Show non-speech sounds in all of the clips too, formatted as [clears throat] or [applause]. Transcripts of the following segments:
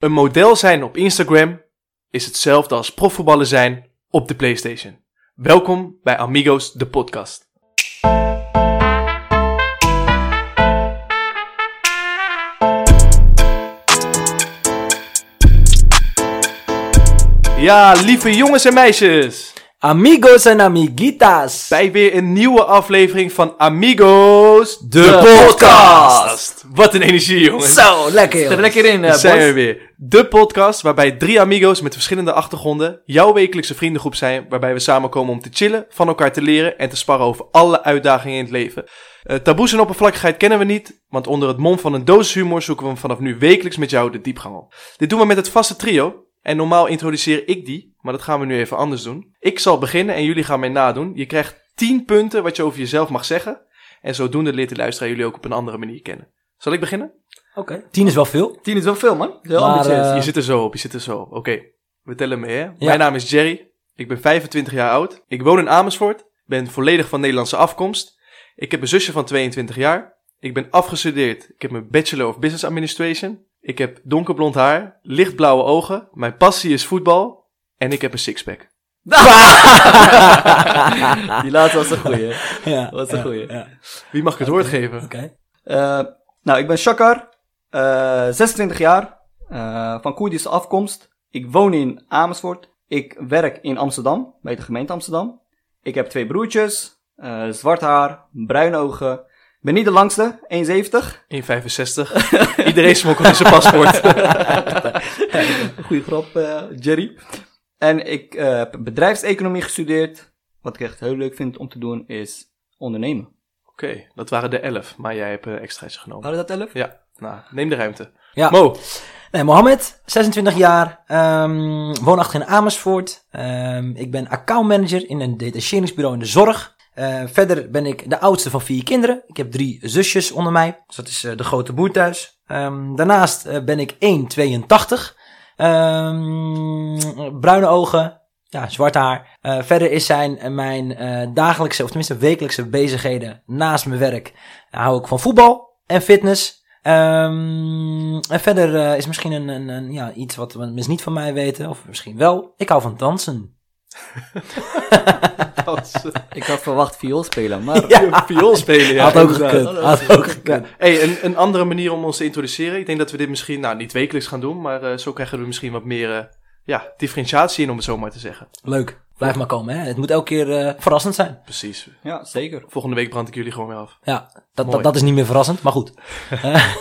Een model zijn op Instagram is hetzelfde als profvoetballer zijn op de PlayStation. Welkom bij Amigos, de podcast. Ja, lieve jongens en meisjes. Amigos en amiguitas. Bij weer een nieuwe aflevering van Amigos, De podcast. Wat een energie, jongens. Zo, lekker. Er lekker in, eh zijn we weer. De podcast waarbij drie amigos met verschillende achtergronden jouw wekelijkse vriendengroep zijn. Waarbij we samenkomen om te chillen, van elkaar te leren en te sparren over alle uitdagingen in het leven. Eh, taboes en oppervlakkigheid kennen we niet, want onder het mom van een dosis humor zoeken we vanaf nu wekelijks met jou de diepgang op. Dit doen we met het vaste trio. En normaal introduceer ik die, maar dat gaan we nu even anders doen. Ik zal beginnen en jullie gaan mij nadoen. Je krijgt 10 punten wat je over jezelf mag zeggen. En zodoende leert de luisteraar jullie ook op een andere manier kennen. Zal ik beginnen? Oké. Tien is wel veel. Tien is wel veel, man. Heel Maar, eh, Je zit er zo op, je zit er zo op. Oké, we tellen mee hè. Ja. Mijn naam is Jerry. Ik ben 25 jaar oud. Ik woon in Amersfoort. Ben volledig van Nederlandse afkomst. Ik heb een zusje van 22 jaar. Ik ben afgestudeerd. Ik heb mijn Bachelor of Business Administration. Ik heb donkerblond haar, lichtblauwe ogen. Mijn passie is voetbal. En ik heb een sixpack. [laughs] Die laatste was een goeie. Ja. Wat een ja, goeie. ja. Wie mag ik het woord geven? Oké. Eh, nou, ik ben Shakar. eh 26 jaar. eh, van Koerdische afkomst. Ik woon in Amersfoort. Ik werk in Amsterdam. Bij de gemeente Amsterdam. Ik heb twee broertjes. eh, zwart haar. Bruine ogen. Ik ben niet de langste. 1,70. 1,65. Iedereen smokkelt in zijn paspoort. [laughs] Goeie grap, eh, Jerry. En ik eh, heb bedrijfseconomie gestudeerd. Wat ik echt heel leuk vind om te doen is ondernemen. Oké, dat waren de 11. Maar jij hebt een extraatje genomen. Waren dat 11? Ja, nou, neem de ruimte. Ja. Mo, Nee, Mohammed, 26 jaar, ehm, woonachtig in Amersfoort. Ehm, ik ben accountmanager in een detacheringsbureau in de zorg. Eh, verder ben ik de oudste van vier kinderen. Ik heb drie zusjes onder mij. Dus dat is de grote boer thuis. Ehm, daarnaast ben ik 1,82. Ehm, bruine ogen. Ja, zwart haar. Eh, verder is zijn mijn eh, dagelijkse, of tenminste wekelijkse bezigheden naast mijn werk. hou ik van voetbal en fitness. Ehm, en verder eh, is misschien een, een, een, ja, iets wat mensen niet van mij weten, of misschien wel. Ik hou van dansen. [laughs] Ik had verwacht viool spelen, maar... Ja. [laughs] viool spelen. Ja, had ook gekund. Had ook gekund. Hey, een, een andere manier om ons te introduceren. Ik denk dat we dit misschien, nou niet wekelijks gaan doen, maar eh, zo krijgen we misschien wat meer eh, ja, differentiatie in, om het zo maar te zeggen. Leuk. Blijf maar komen, hè. Het moet elke keer eh, verrassend zijn. Precies. Ja, zeker. Volgende week brand ik jullie gewoon weer af. Ja, dat, dat, dat is niet meer verrassend, maar goed. [laughs]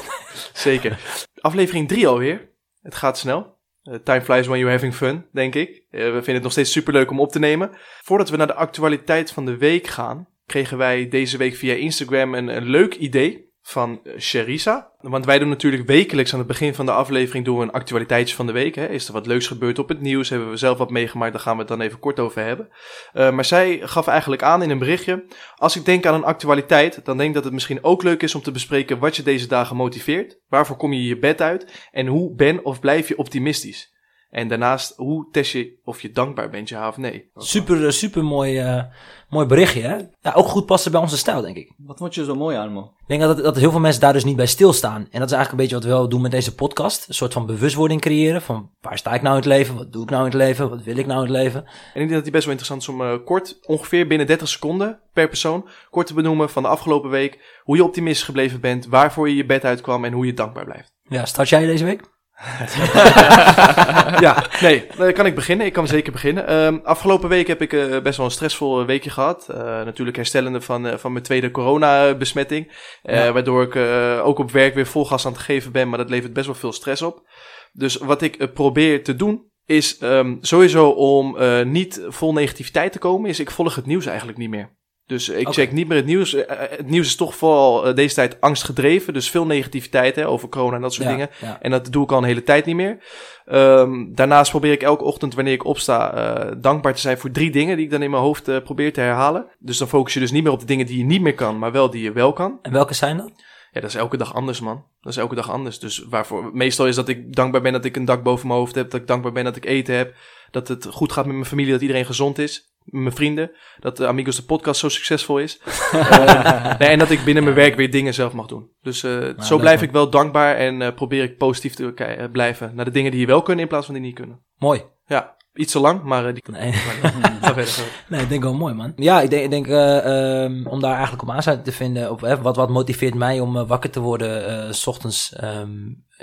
Zeker. Aflevering 3 alweer. Het gaat snel. Eh, time flies when you're having fun, denk ik. Eh, we vinden het nog steeds superleuk om op te nemen. Voordat we naar de actualiteit van de week gaan, kregen wij deze week via Instagram een, een leuk idee van eh, Sherisa. Want wij doen natuurlijk wekelijks aan het begin van de aflevering doen we een actualiteitje van de week. Hè. Is er wat leuks gebeurd op het nieuws? Hebben we zelf wat meegemaakt? Daar gaan we het dan even kort over hebben. Eh, maar zij gaf eigenlijk aan in een berichtje. Als ik denk aan een actualiteit, dan denk ik dat het misschien ook leuk is om te bespreken wat je deze dagen motiveert. Waarvoor kom je je bed uit? En hoe ben of blijf je optimistisch? En daarnaast, hoe test je of je dankbaar bent, ja of nee? Super, eh, super mooi, eh, mooi berichtje, hè. Ja, ook goed passen bij onze stijl, denk ik. Wat vond je zo mooi aan, man? Ik denk dat, dat heel veel mensen daar dus niet bij stilstaan. En dat is eigenlijk een beetje wat we wel doen met deze podcast. Een soort van bewustwording creëren van waar sta ik nou in het leven? Wat doe ik nou in het leven? Wat wil ik nou in het leven? En ik denk dat die best wel interessant is om eh, kort, ongeveer binnen 30 seconden per persoon, kort te benoemen van de afgelopen week. Hoe je optimistisch gebleven bent, waarvoor je je bed uitkwam en hoe je dankbaar blijft. Ja, start jij deze week? [laughs] ja, nee, dan kan ik beginnen. Ik kan zeker beginnen. Ehm, afgelopen week heb ik eh, best wel een stressvol weekje gehad. Eh, natuurlijk herstellende van, eh, van mijn tweede coronabesmetting. Eh Ja. Waardoor ik eh, ook op werk weer vol gas aan het geven ben. Maar dat levert best wel veel stress op. Dus wat ik eh, probeer te doen. Is ehm, sowieso om eh, niet vol negativiteit te komen. Is ik volg het nieuws eigenlijk niet meer. Dus ik Oké. check niet meer het nieuws. Eh, eh, het nieuws is toch vooral eh, deze tijd angstgedreven. Dus veel negativiteit hè, over corona en dat soort Ja, dingen. ja. En dat doe ik al een hele tijd niet meer. Ehm, daarnaast probeer ik elke ochtend wanneer ik opsta dankbaar te zijn voor drie dingen die ik dan in mijn hoofd probeer te herhalen. Dus dan focus je dus niet meer op de dingen die je niet meer kan, maar wel die je wel kan. En welke zijn dat? Ja, dat is elke dag anders, man. Dat is elke dag anders. Dus waarvoor, meestal is dat ik dankbaar ben dat ik een dak boven mijn hoofd heb, dat ik dankbaar ben dat ik eten heb, dat het goed gaat met mijn familie, dat iedereen gezond is. Mijn vrienden. Dat de Amigos de podcast zo succesvol is. [laughs] Eh, nee, en dat ik binnen mijn werk weer dingen zelf mag doen. Dus eh, zo blijf man. ik wel dankbaar en eh, probeer ik positief te blijven naar de dingen die hier wel kunnen in plaats van die niet kunnen. Mooi. Ja, iets te lang, maar die Nee. [laughs] Verder. Nee, ik denk wel mooi, man. Ja, ik denk, ik denk eh, ehm, om daar eigenlijk op aansluiting te vinden. Op, hè, wat, wat motiveert mij om wakker te worden, eh, s ochtends, ehm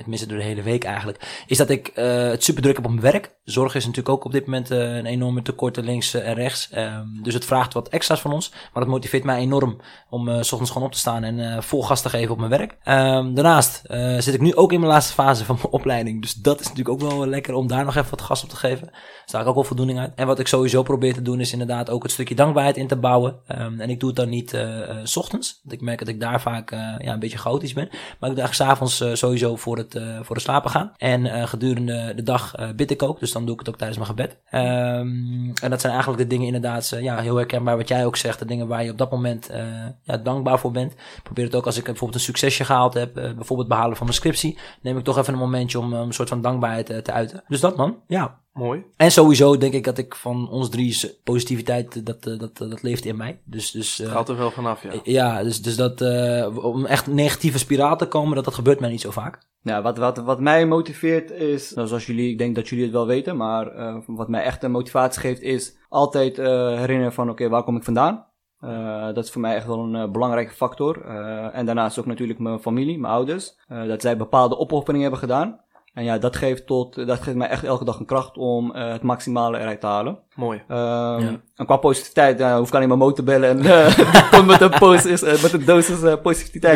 tenminste door de hele week eigenlijk, is dat ik eh, het super druk heb op mijn werk. Zorg is natuurlijk ook op dit moment eh, een enorme tekort links eh, en rechts. Ehm, dus het vraagt wat extra's van ons. Maar dat motiveert mij enorm om s ochtends gewoon op te staan en vol gas te geven op mijn werk. Ehm, daarnaast zit ik nu ook in mijn laatste fase van mijn [laughs] opleiding. Dus dat is natuurlijk ook wel lekker om daar nog even wat gas op te geven. Daar sta ik ook wel voldoening uit. En wat ik sowieso probeer te doen is inderdaad ook het stukje dankbaarheid in te bouwen. Ehm, en ik doe het dan niet s ochtends. Want ik merk dat ik daar vaak ja, een beetje chaotisch ben. Maar ik eigenlijk s'avonds sowieso voor het, eh, voor het slapen gaan. En eh, gedurende de dag eh, bid ik ook. Dus dan doe ik het ook tijdens mijn gebed. Ehm, en dat zijn eigenlijk de dingen inderdaad ja, heel herkenbaar wat jij ook zegt. De dingen waar je op dat moment ja, dankbaar voor bent. Ik probeer het ook als ik bijvoorbeeld een succesje gehaald heb. bijvoorbeeld behalen van mijn scriptie. Neem ik toch even een momentje om een soort van dankbaarheid te uiten. Dus dat man, ja. Mooi. En sowieso denk ik dat ik van ons drie positiviteit, dat, dat, dat leeft in mij. Dus, dus eh, Gaat er wel vanaf, ja. ja, dus, dus dat om echt negatieve spiraal te komen, dat, dat gebeurt mij niet zo vaak. Nou, wat, wat, wat mij motiveert is, nou, zoals jullie, ik denk dat jullie het wel weten, maar eh, wat mij echt een motivatie geeft is altijd eh, herinneren van oké, waar kom ik vandaan? Eh, dat is voor mij echt wel een belangrijke factor. En daarnaast ook natuurlijk mijn familie, mijn ouders. dat zij bepaalde opofferingen hebben gedaan. En ja, dat geeft, tot, dat geeft mij echt elke dag een kracht om eh, het maximale eruit te halen. Mooi. Ehm, Ja. En qua positiviteit, ja, hoef ik alleen maar Mo te bellen en eh, [laughs] met een, post, is, eh, met een dosis eh, positiviteit.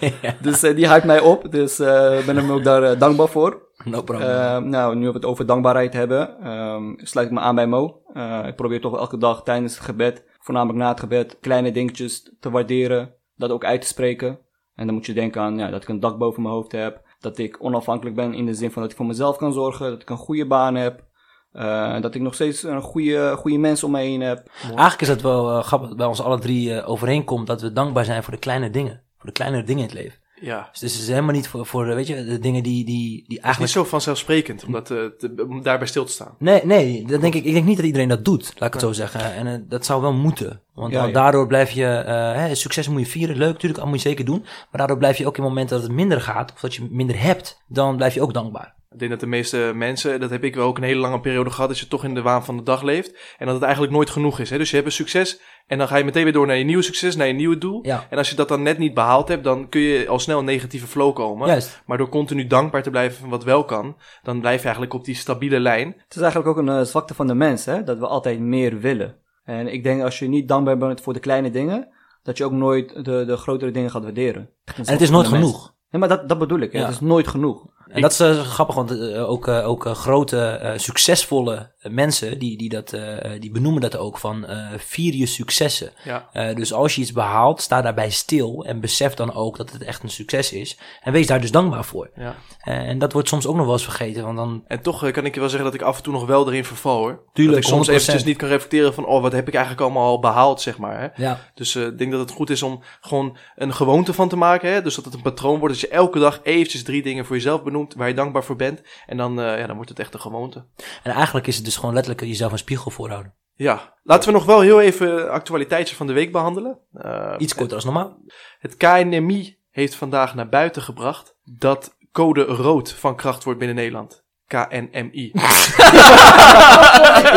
Nee. Dus die hype mij op, dus eh, ik ben hem ook daar dankbaar voor. No problem. Ehm, nou, nu we het over dankbaarheid hebben, ehm, sluit ik me aan bij Mo. Eh, ik probeer toch elke dag tijdens het gebed, voornamelijk na het gebed, kleine dingetjes te waarderen, dat ook uit te spreken. En dan moet je denken aan ja, dat ik een dak boven mijn hoofd heb, dat ik onafhankelijk ben in de zin van dat ik voor mezelf kan zorgen, dat ik een goede baan heb, eh, dat ik nog steeds een goede, goede mensen om me heen heb. Eigenlijk is het wel eh, grappig dat bij ons alle drie eh, overeenkomt dat we dankbaar zijn voor de kleine dingen. Voor de kleinere dingen in het leven. Ja. Dus het is helemaal niet voor, voor eh, weet je, de dingen die, die, die Het is niet eigenlijk... zo vanzelfsprekend om, dat, eh, te- om daarbij stil te staan. Nee, nee, dat denk ik, ik denk niet dat iedereen dat doet, laat ik het zo zeggen. En eh, dat zou wel moeten. Want Ja, dan ja. daardoor blijf je, eh, hè, succes moet je vieren, leuk natuurlijk, dat moet je zeker doen. Maar daardoor blijf je ook in momenten dat het minder gaat, of dat je minder hebt, dan blijf je ook dankbaar. Ik denk dat de meeste mensen, dat heb ik wel ook een hele lange periode gehad, dat je toch in de waan van de dag leeft. En dat het eigenlijk nooit genoeg is. Hè? Dus je hebt een succes en dan ga je meteen weer door naar je nieuwe succes, naar je nieuwe doel. Ja, En als je dat dan net niet behaald hebt, dan kun je al snel een negatieve flow komen. juist. Maar door continu dankbaar te blijven van wat wel kan, dan blijf je eigenlijk op die stabiele lijn. Het is eigenlijk ook een eh, zwakte van de mens, hè? dat we altijd meer willen. En ik denk als je niet dankbaar bent voor de kleine dingen, dat je ook nooit de, de grotere dingen gaat waarderen. En het is nooit genoeg. Nee, maar dat, dat bedoel ik. hè. Ja. Het is nooit genoeg. En dat is eh, grappig, want eh, ook, eh, ook grote, succesvolle mensen, die, die, dat, eh, die benoemen dat ook van eh vier je successen. Ja. Eh, dus als je iets behaalt, sta daarbij stil en besef dan ook dat het echt een succes is. En wees daar dus dankbaar voor. Ja. Eh, en dat wordt soms ook nog wel eens vergeten, want dan... En toch kan ik je wel zeggen dat ik af en toe nog wel erin verval hoor. Tuurlijk, dat ik soms 100%. eventjes niet kan reflecteren van, oh wat heb ik eigenlijk allemaal al behaald, zeg maar. Hè? Ja, Dus eh, ik denk dat het goed is om gewoon een gewoonte van te maken. Hè? Dus dat het een patroon wordt. Dat je elke dag eventjes drie dingen voor jezelf benoemt waar je dankbaar voor bent. En dan, eh, ja, dan wordt het echt een gewoonte. en eigenlijk is het dus gewoon letterlijk jezelf een spiegel voorhouden. Ja, laten we nog wel heel even een actualiteitje van de week behandelen. Eh, Iets korter als normaal. Het KNMI heeft vandaag naar buiten gebracht dat code rood van kracht wordt binnen Nederland. KNMI. [laughs]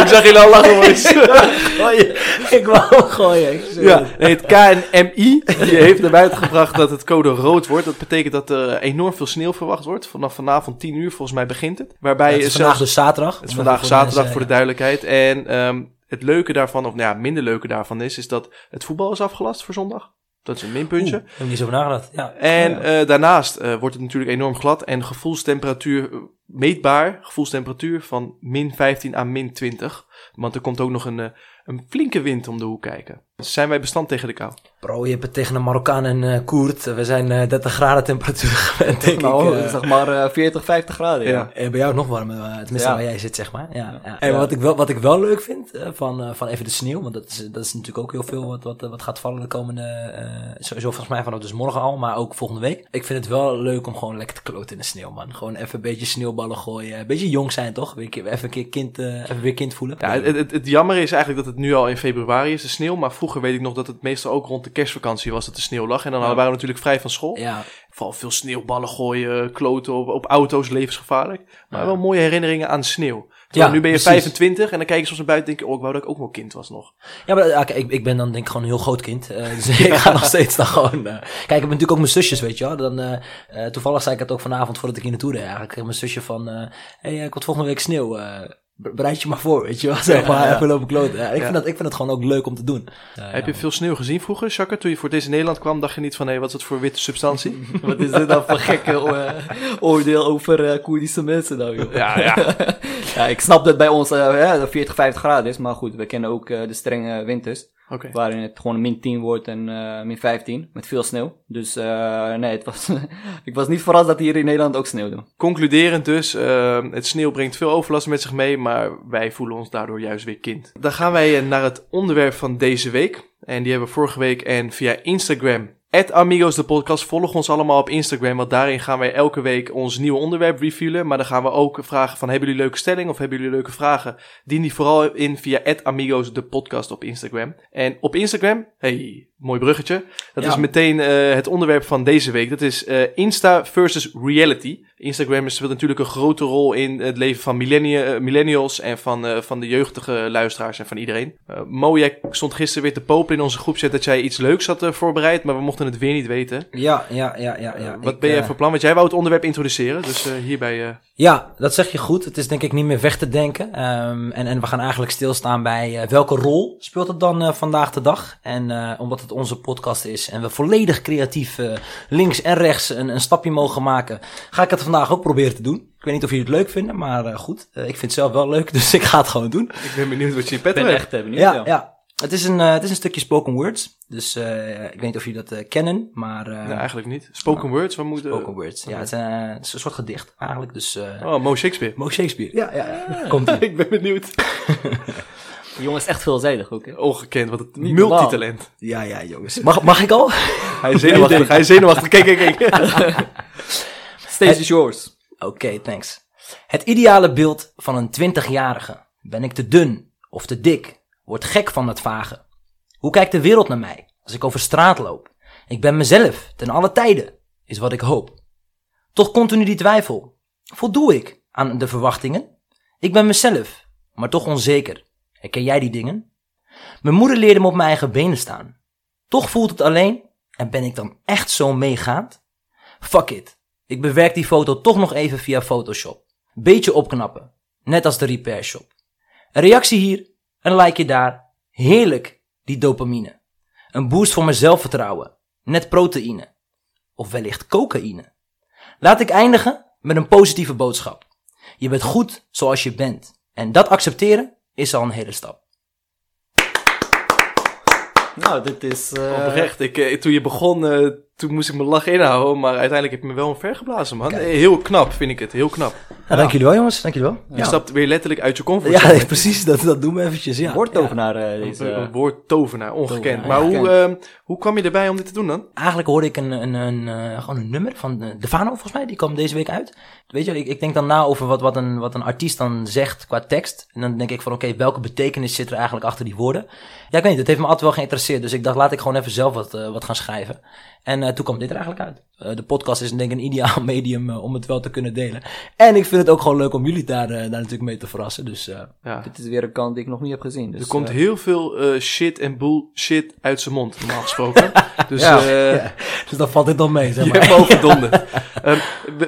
ik zag jullie al lachen, boys. Gooien. ik wou gooien. Ja, het. nee, het KNMI die heeft naar buiten gebracht dat het code rood wordt. Dat betekent dat er enorm veel sneeuw verwacht wordt. Vanaf vanavond 10 uur, volgens mij begint het. Waarbij Ja, het is vandaag dus zaterdag. het is vandaag Voor de zaterdag voor de duidelijkheid. En ehm, het leuke daarvan, of nou ja, minder leuke daarvan is, is dat het voetbal is afgelast voor zondag. Dat is een minpuntje. Oeh, heb ik niet zo nagedacht. Ja. En eh, daarnaast eh, wordt het natuurlijk enorm glad en gevoelstemperatuur eh, meetbaar, gevoelstemperatuur van min 15 à min 20. Want er komt ook nog een, eh, een flinke wind om de hoek kijken. Dus zijn wij bestand tegen de kou? Bro, je hebt het tegen een Marokkaan en eh Koert. We zijn eh 30 graden temperatuur [laughs] gewend, denk nou, ik. eh. zeg maar eh, 40, 50 graden. Ja. Ja. Eh, bij jou nog warmer, eh, tenminste Ja. waar jij zit, zeg maar. Ja, ja. Ja. En wat ik, wel, wat ik wel leuk vind eh, van, eh, van even de sneeuw, want dat is, dat is natuurlijk ook heel veel wat, wat, wat gaat vallen de komende, eh, sowieso volgens mij vanaf dus morgen al, maar ook volgende week. Ik vind het wel leuk om gewoon lekker te kloten in de sneeuw, man. Gewoon even een beetje sneeuwballen gooien. Een beetje jong zijn, toch? Weer een keer- Even een keer kind, eh, even weer kind voelen. Ja, het, het, het jammer is eigenlijk dat het nu al in februari is, de sneeuw. Maar vroeger weet ik nog dat het meestal ook rond de kerstvakantie was dat de sneeuw lag. En dan Ja. waren we natuurlijk vrij van school. Ja, Vooral veel sneeuwballen gooien, kloten op, op auto's, levensgevaarlijk. Maar Ja. wel mooie herinneringen aan sneeuw. Terwijl Ja, nu ben je precies. 25 en dan kijk je soms naar buiten en denk je... Oh, ik wou dat ik ook wel kind was nog. Ja, maar kijk, ik, ik ben dan denk ik gewoon een heel groot kind. Eh, dus [laughs] ik ga nog steeds dan gewoon... eh, kijk, ik heb natuurlijk ook mijn zusjes, weet je wel. Dan, eh, toevallig zei ik het ook vanavond voordat ik hier naartoe reed eigenlijk. Mijn zusje van... hey, eh, ik word volgende week sneeuw. Be- bereid je maar voor, weet je wel. [laughs] Zeg maar, ja. even lopen kloten. Ja, ik, Ja. vind dat, ik vind het gewoon ook leuk om te doen. Heb je veel sneeuw gezien vroeger, Jacques? Toen je voor deze Nederland kwam, dacht je niet van... Hé, wat is dat voor witte substantie? [laughs] Wat is dit nou voor gekke eh, oordeel over eh Koerdische mensen nou, joh? ja, ja. [laughs] Ja, ik snap dat bij ons ja, 40, 50 graden is, maar goed, we kennen ook eh, de strenge winters, Oké. waarin het gewoon min 10 wordt en eh, min 15, met veel sneeuw. Dus eh, nee, het was, [laughs] ik was niet verrast dat hier in Nederland ook sneeuwde. Concluderend dus, eh, het sneeuw brengt veel overlast met zich mee, maar wij voelen ons daardoor juist weer kind. Dan gaan wij naar het onderwerp van deze week. En die hebben we vorige week en via Instagram. Amigos de podcast. Volg ons allemaal op Instagram, want daarin gaan wij elke week ons nieuwe onderwerp reviewen. Maar dan gaan we ook vragen van, hebben jullie leuke stellingen of hebben jullie leuke vragen? Dien die vooral in via Amigos de podcast op Instagram. En op Instagram, hey, mooi bruggetje. Dat Ja. is meteen eh, het onderwerp van deze week. Dat is eh, Insta versus reality. Instagram speelt natuurlijk een grote rol in het leven van millennia- eh, millennials en van, van de jeugdige luisteraars en van iedereen. Mo, jij stond gisteren weer te popen in onze groepchat dat jij iets leuks had voorbereid, maar we mochten het weer niet weten. Ja, ja, ja, ja. ja. wat Ik, ben jij voor plan? Want jij wou het onderwerp introduceren, dus hierbij... Ja, dat zeg je goed. Het is denk ik niet meer weg te denken. Ehm, en, en we gaan eigenlijk stilstaan bij welke rol speelt het dan vandaag de dag. En omdat het onze podcast is en we volledig creatief eh, links en rechts een, een stapje mogen maken, ga ik het vandaag ook proberen te doen. Ik weet niet of jullie het leuk vinden, maar eh, goed. Eh, ik vind het zelf wel leuk, [laughs] dus ik ga het gewoon doen. ik ben benieuwd wat je in Ik petto ben hebt. echt benieuwd. Ja, ja. Het, is een, eh, het is een stukje spoken words. Dus eh, ik weet niet of jullie dat eh, kennen, maar... eh, Nee, eigenlijk niet. Spoken words, wat moet... eh, spoken words. Ja, het is, het is een soort gedicht eigenlijk. Dus eh Oh, Mo Shakespeare. Mo Shakespeare. Ja, ja. Komt [laughs] ik ben benieuwd. [laughs] Die jongen is echt veelzijdig ook, hè. Ongekend, wat het Niet multitalent. Ja, ja, jongens. Mag, mag ik al? [laughs] Hij is zenuwachtig, hij is zenuwachtig. Kijk, kijk, kijk. [laughs] Stage is yours. Oké, thanks. Het ideale beeld van een 20-jarige. Ben ik te dun of te dik? Word gek van het vage. Hoe kijkt de wereld naar mij als ik over straat loop? Ik ben mezelf ten alle tijden, is wat ik hoop. Toch continu die twijfel. Voldoe ik aan de verwachtingen? Ik ben mezelf, maar toch onzeker. Herken jij die dingen? Mijn moeder leerde me op mijn eigen benen staan. Toch voelt het alleen en ben ik dan echt zo meegaand? Fuck it. Ik bewerk die foto toch nog even via Photoshop. Beetje opknappen. Net als de repair shop. Een reactie hier, een likeje daar. Heerlijk, die dopamine. Een boost voor mijn zelfvertrouwen. Net proteïne. Of wellicht cocaïne. Laat ik eindigen met een positieve boodschap. Je bent goed zoals je bent. En dat accepteren is al een hele stap. Nou, dit is... eh, Oprecht, ik, eh, toen je begon, eh, toen moest ik mijn lach inhouden, maar uiteindelijk heb je me wel omver geblazen, man. Kijk. Eh, Heel knap, vind ik het. Heel knap. Ja, dank jullie wel jongens, dank jullie wel. Je stapt weer letterlijk uit je comfortzone. Ja, [laughs] nee, precies, dat, dat doen we eventjes. Ja. Woordtovenaar, eh, deze... Een, een woord tovenaar, ongekend. Tovenaar, maar hoe, ehm, hoe kwam je erbij om dit te doen dan? Eigenlijk hoorde ik een, een, een, eh, gewoon een nummer van eh, Defano, volgens mij. Die kwam deze week uit. Weet je, ik, ik denk dan na over wat, wat, een, wat een artiest dan zegt qua tekst. En dan denk ik van, oké, welke betekenis zit er eigenlijk achter die woorden? Ja, ik weet niet, het heeft me altijd wel geïnteresseerd. Dus ik dacht, laat ik gewoon even zelf wat, eh, wat gaan schrijven. En eh, toen kwam dit er eigenlijk uit. Eh, de podcast is denk ik een ideaal [laughs] medium eh, om het wel te kunnen delen. En ik vind het ook gewoon leuk om jullie daar, daar natuurlijk mee te verrassen. Dus eh, Ja. Dit is weer een kant die ik nog niet heb gezien. Dus, Er komt heel veel shit en bullshit uit zijn mond, normaal gesproken. [laughs] dus Ja. eh, ja, dus dan valt dit nog mee, zeg Je maar. hebt me overdonderd. [laughs] Ehm,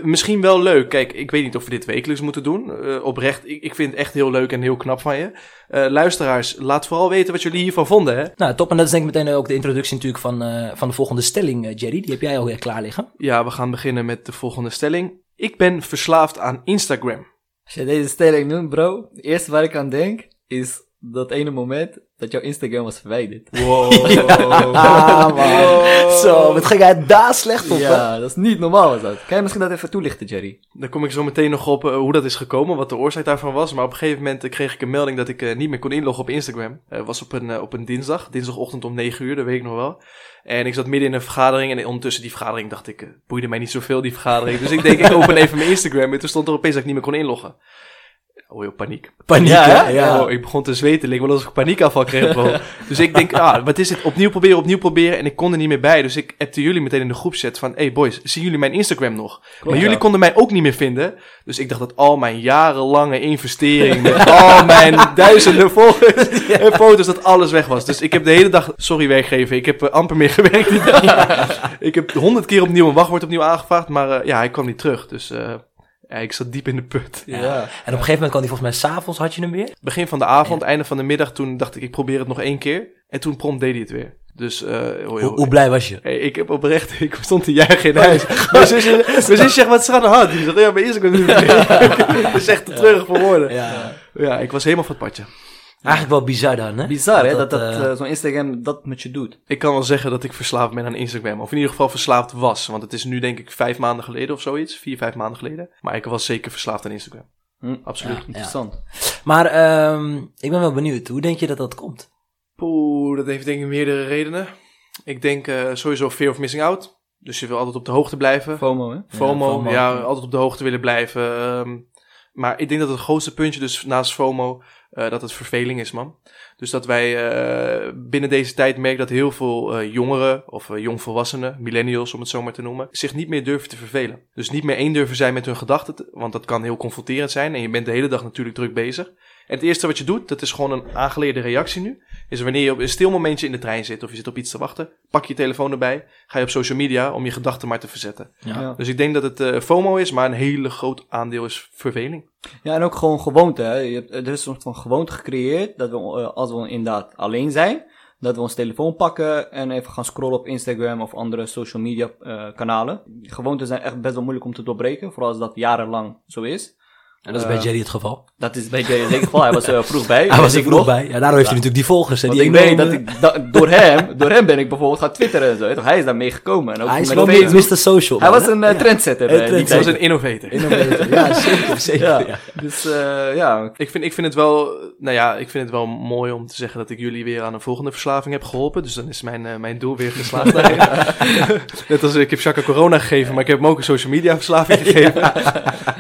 misschien wel leuk. Kijk, ik weet niet of we dit wekelijks moeten doen. Eh, oprecht, ik, ik vind het echt heel leuk en heel knap van je. Eh, luisteraars, laat vooral weten wat jullie hiervan vonden. Hè? Nou, top. En dat is denk ik meteen ook de introductie natuurlijk van, eh, van de volgende stelling, eh, Jerry. Die heb jij alweer klaar liggen. Ja, we gaan beginnen met de volgende stelling. Ik ben verslaafd aan Instagram. Als je deze stelling noemt, bro, het eerste waar ik aan denk, is dat ene moment dat jouw Instagram was verwijderd. Wow. [laughs] Ah, man. Zo, wat ging hij daar slecht op, hè? Ja, dat is niet normaal was dat. Kan je misschien dat even toelichten, Jerry? Daar kom ik zo meteen nog op eh, hoe dat is gekomen, wat de oorzaak daarvan was. Maar op een gegeven moment eh, kreeg ik een melding dat ik eh, niet meer kon inloggen op Instagram. Het was op een, op een dinsdag, dinsdagochtend om 9 uur, dat weet ik nog wel. En ik zat midden in een vergadering en ondertussen die vergadering dacht ik, boeide mij niet zoveel die vergadering. Dus ik denk, ik open even mijn Instagram en toen stond er opeens dat ik niet meer kon inloggen. Oh joh, paniek. Paniek, Ja, ja. hè? ja. Oh, ik begon te zweten. Leek wel alsof ik paniekaanval kreeg. bro. dus ik denk, ah, wat is het? Opnieuw proberen, opnieuw proberen. En ik kon er niet meer bij. Dus ik appte jullie meteen in de groepchat van... Hey boys, zien jullie mijn Instagram nog? maar jullie ja. konden mij ook niet meer vinden. Dus ik dacht dat al mijn jarenlange investering... met [laughs] al mijn duizenden volgers [laughs] en foto's... dat alles weg was. Dus ik heb de hele dag... Sorry werkgever, ik heb eh, amper meer gewerkt die dag. [laughs] ik heb honderd keer opnieuw een wachtwoord opnieuw aangevraagd. Maar eh, ja, hij kwam niet terug. Dus eh, ja, ik zat diep in de put. Ja. En op een gegeven moment kwam hij volgens mij s'avonds, had je hem weer? Begin van de avond, einde van de middag, toen dacht ik, ik probeer het nog één keer. En toen prompt deed hij het weer. Dus, eh hoi, Hoe, hoi. hoe blij was je? Hey, ik heb oprecht, [laughs] ik stond te juichen in huis. [laughs] Mijn zusje, mijn zusje zegt, wat is er aan de hand? Die zegt, ja, mijn [laughs] Instagram. Dat is echt te treurig voor woorden. Ja. Ja, ik was helemaal van het padje. Eigenlijk wel bizar dan, hè? Bizar, hè, dat, dat, eh, eh, zo'n Instagram dat met je doet. Ik kan wel zeggen dat ik verslaafd ben aan Instagram. Of in ieder geval verslaafd was. Want het is nu denk ik vijf maanden geleden of zoiets. Vier, vijf maanden geleden. Maar ik was zeker verslaafd aan Instagram. Hm, Absoluut. Ja. Interessant. Maar ehm, ik ben wel benieuwd. Hoe denk je dat dat komt? Poeh, dat heeft denk ik meerdere redenen. Ik denk eh, sowieso fear of missing out. Dus je wil altijd op de hoogte blijven. FOMO, hè? FOMO, ja, FOMO. altijd op de hoogte willen blijven. ehm, maar ik denk dat het grootste puntje, dus naast FOMO, eh, dat het verveling is, man. Dus dat wij eh, binnen deze tijd merken dat heel veel eh, jongeren of jongvolwassenen, millennials om het zo maar te noemen, zich niet meer durven te vervelen. Dus niet meer één durven zijn met hun gedachten, te- want dat kan heel confronterend zijn en je bent de hele dag natuurlijk druk bezig. En het eerste wat je doet, dat is gewoon een aangeleerde reactie nu, is wanneer je op een stil momentje in de trein zit of je zit op iets te wachten, pak je je telefoon erbij, ga je op social media om je gedachten maar te verzetten. Ja. Ja. Dus ik denk dat het eh, FOMO is, maar een hele groot aandeel is verveling. Ja, en ook gewoon gewoonte. Hè. Je hebt, er is een soort van gewoonte gecreëerd dat we, eh, als we inderdaad alleen zijn, dat we ons telefoon pakken en even gaan scrollen op Instagram of andere social media eh, kanalen. Gewoonten zijn echt best wel moeilijk om te doorbreken, vooral als dat jarenlang zo is. En dat is Eh, bij Jerry het geval. Dat is bij zeker het geval. Hij was er [laughs] vroeg bij. Hij was er Ik vroeg nog. bij. Ja, daarom heeft hij natuurlijk die volgers. hè, Want die ik weet dat ik, da- door hem, door hem ben ik bijvoorbeeld gaan twitteren en zo. toch? Hij is daarmee gekomen. En ook Hij is met wel Mr. Social. Hij man, was een eh, Ja. trendsetter. Trendsetter. was een innovator. Innovator. Ja, [laughs] zeker. zeker Ja. ja. Dus eh, ja, Ik vind, ik vind het wel, nou ja, ik vind het wel mooi om te zeggen dat ik jullie weer aan een volgende verslaving heb geholpen. Dus dan is mijn, eh, mijn doel weer geslaagd. [laughs] Net als ik heb Chaka corona gegeven, maar ik heb hem ook een social media verslaving gegeven.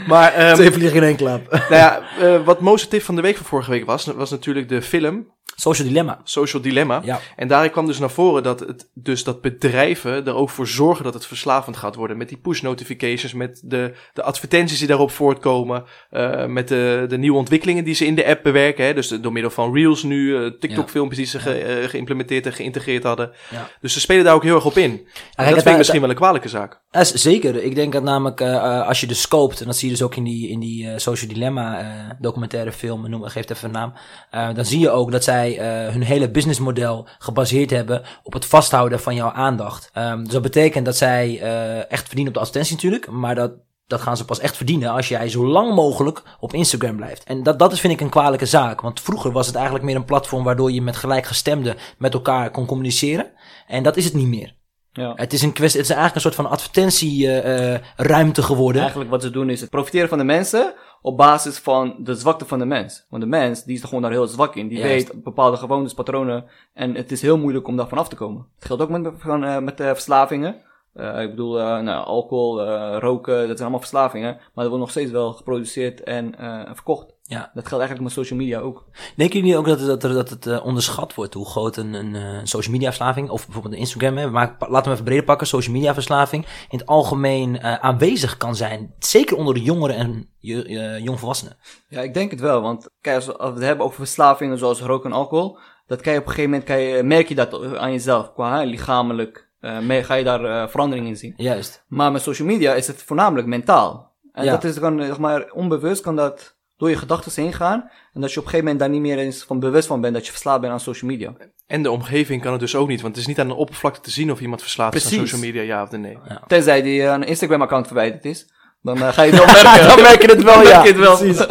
Maar, [laughs] ehm, Twee vliegen in één klap. nou ja, eh, wat most tip van de week van vorige week was, was natuurlijk de film Social dilemma. Social Dilemma. Ja. En daarin kwam dus naar voren dat, het, dus dat bedrijven er ook voor zorgen dat het verslavend gaat worden. Met die push notifications, met de, de advertenties die daarop voortkomen. eh, met de, de nieuwe ontwikkelingen die ze in de app bewerken. Hè? Dus de- door middel van Reels nu, eh, TikTok-filmpjes die ze ge- eh, geïmplementeerd en geïntegreerd hadden. Ja. Dus ze spelen daar ook heel erg op in. En kijk, dat vind ik misschien wel een kwalijke zaak. Zeker. Ik denk dat namelijk als je dus scoopt, en dat zie je dus ook in die, in die Social Dilemma documentaire film, noem, geef het even een naam. dan zie je ook dat zij eh, hun hele businessmodel gebaseerd hebben op het vasthouden van jouw aandacht. Ehm, dus dat betekent dat zij eh, echt verdienen op de advertentie natuurlijk, maar dat, dat gaan ze pas echt verdienen als jij zo lang mogelijk op Instagram blijft. En dat, dat is vind ik een kwalijke zaak. Want vroeger was het eigenlijk meer een platform waardoor je met gelijkgestemden met elkaar kon communiceren. En dat is het niet meer. ja. Het is, een kwestie, het is eigenlijk een soort van advertentieruimte geworden. Eigenlijk wat ze doen is het profiteren van de mensen op basis van de zwakte van de mens. Want de mens, die is er gewoon daar heel zwak in. Die weet bepaalde gewoontes, patronen. En het is heel moeilijk om daarvan af te komen. Het geldt ook met, van, eh, met eh, verslavingen. Eh, ik bedoel, nou, alcohol, roken, dat zijn allemaal verslavingen. Maar dat wordt nog steeds wel geproduceerd en eh, verkocht. Ja. Dat geldt eigenlijk met social media ook. Denken jullie ook dat, het- dat, er- dat het eh, onderschat wordt hoe groot een, een eh, social media verslaving, of bijvoorbeeld een Instagram, hè, maar laten we even breder pakken, social media verslaving, in het algemeen eh, aanwezig kan zijn? Zeker onder de jongeren en je- eh, jongvolwassenen. Ja, ik denk het wel. Want kijk, als we het hebben over verslavingen zoals roken en alcohol, dat kan je op een gegeven moment kan je, merk je dat aan jezelf. Qua hè, lichamelijk eh, me- ga je daar eh, verandering in zien. Juist. Maar met social media is het voornamelijk mentaal. En Ja. dat is gewoon, zeg maar, onbewust kan dat door je gedachten heen gaan. En dat je op een gegeven moment daar niet meer eens van bewust van bent dat je verslaafd bent aan social media. En de omgeving kan het dus ook niet. Want het is niet aan de oppervlakte te zien of iemand verslaafd is aan social media, ja of nee. Tenzij die eh, een Instagram-account verwijderd is. Dan eh, ga je het wel [laughs] merken. Dan merk je het wel, ja. het wel. Precies.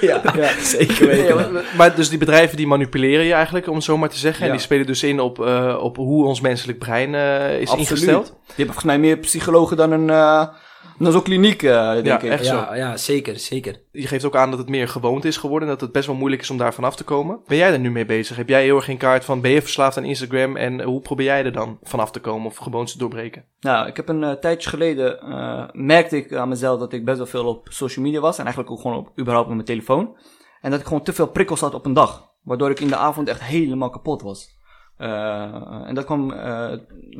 [laughs] ja, zeker weten. Ja, maar- maar dus die bedrijven die manipuleren je eigenlijk, om het zo maar te zeggen. En Ja. die spelen dus in op, eh, op hoe ons menselijk brein is Absoluut. ingesteld. Die hebben volgens mij meer psychologen dan een, eh, is ook kliniek, eh, denk Ja, ik. echt. zo. Ja, ja, zeker, zeker. Je geeft ook aan dat het meer gewoonte is geworden en dat het best wel moeilijk is om daar vanaf te komen. Ben jij er nu mee bezig? Heb jij heel erg geen kaart van ben je verslaafd aan Instagram en hoe probeer jij er dan vanaf te komen of gewoontes te doorbreken? Nou, ik heb een eh, tijdje geleden, eh, merkte ik aan mezelf dat ik best wel veel op social media was. En eigenlijk ook gewoon op, überhaupt op mijn telefoon. En dat ik gewoon te veel prikkels had op een dag. Waardoor ik in de avond echt helemaal kapot was. Eh, en dat kwam eh,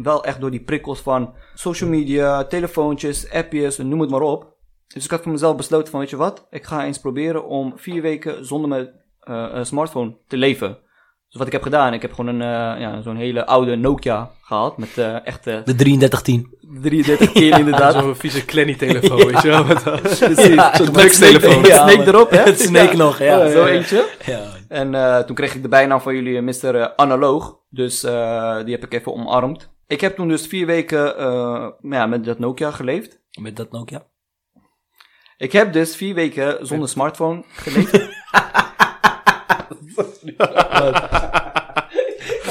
wel echt door die prikkels van social media, telefoontjes, appjes, noem het maar op. Dus ik had voor mezelf besloten van, weet je wat? Ik ga eens proberen om vier weken zonder mijn eh, smartphone te leven. Dus wat ik heb gedaan, ik heb gewoon een, eh, ja, zo'n hele oude Nokia gehad. Met eh echt eh, De 3310. 33 keer inderdaad. Zo'n vieze Clenny telefoon, weet je wel? [laughs] Precies. Ja, Zo'n. Snake- ja, Snake erop, hè? [laughs] Het Snake nog, ja. Zo eentje. Ja. En eh, toen kreeg ik de bijnaam van jullie eh, Mr. eh, Analoog. Dus eh, die heb ik even omarmd. Ik heb toen dus vier weken eh, ja, met dat Nokia geleefd. Met dat Nokia. Ik heb dus vier weken zonder smartphone geleefd. [laughs] [laughs]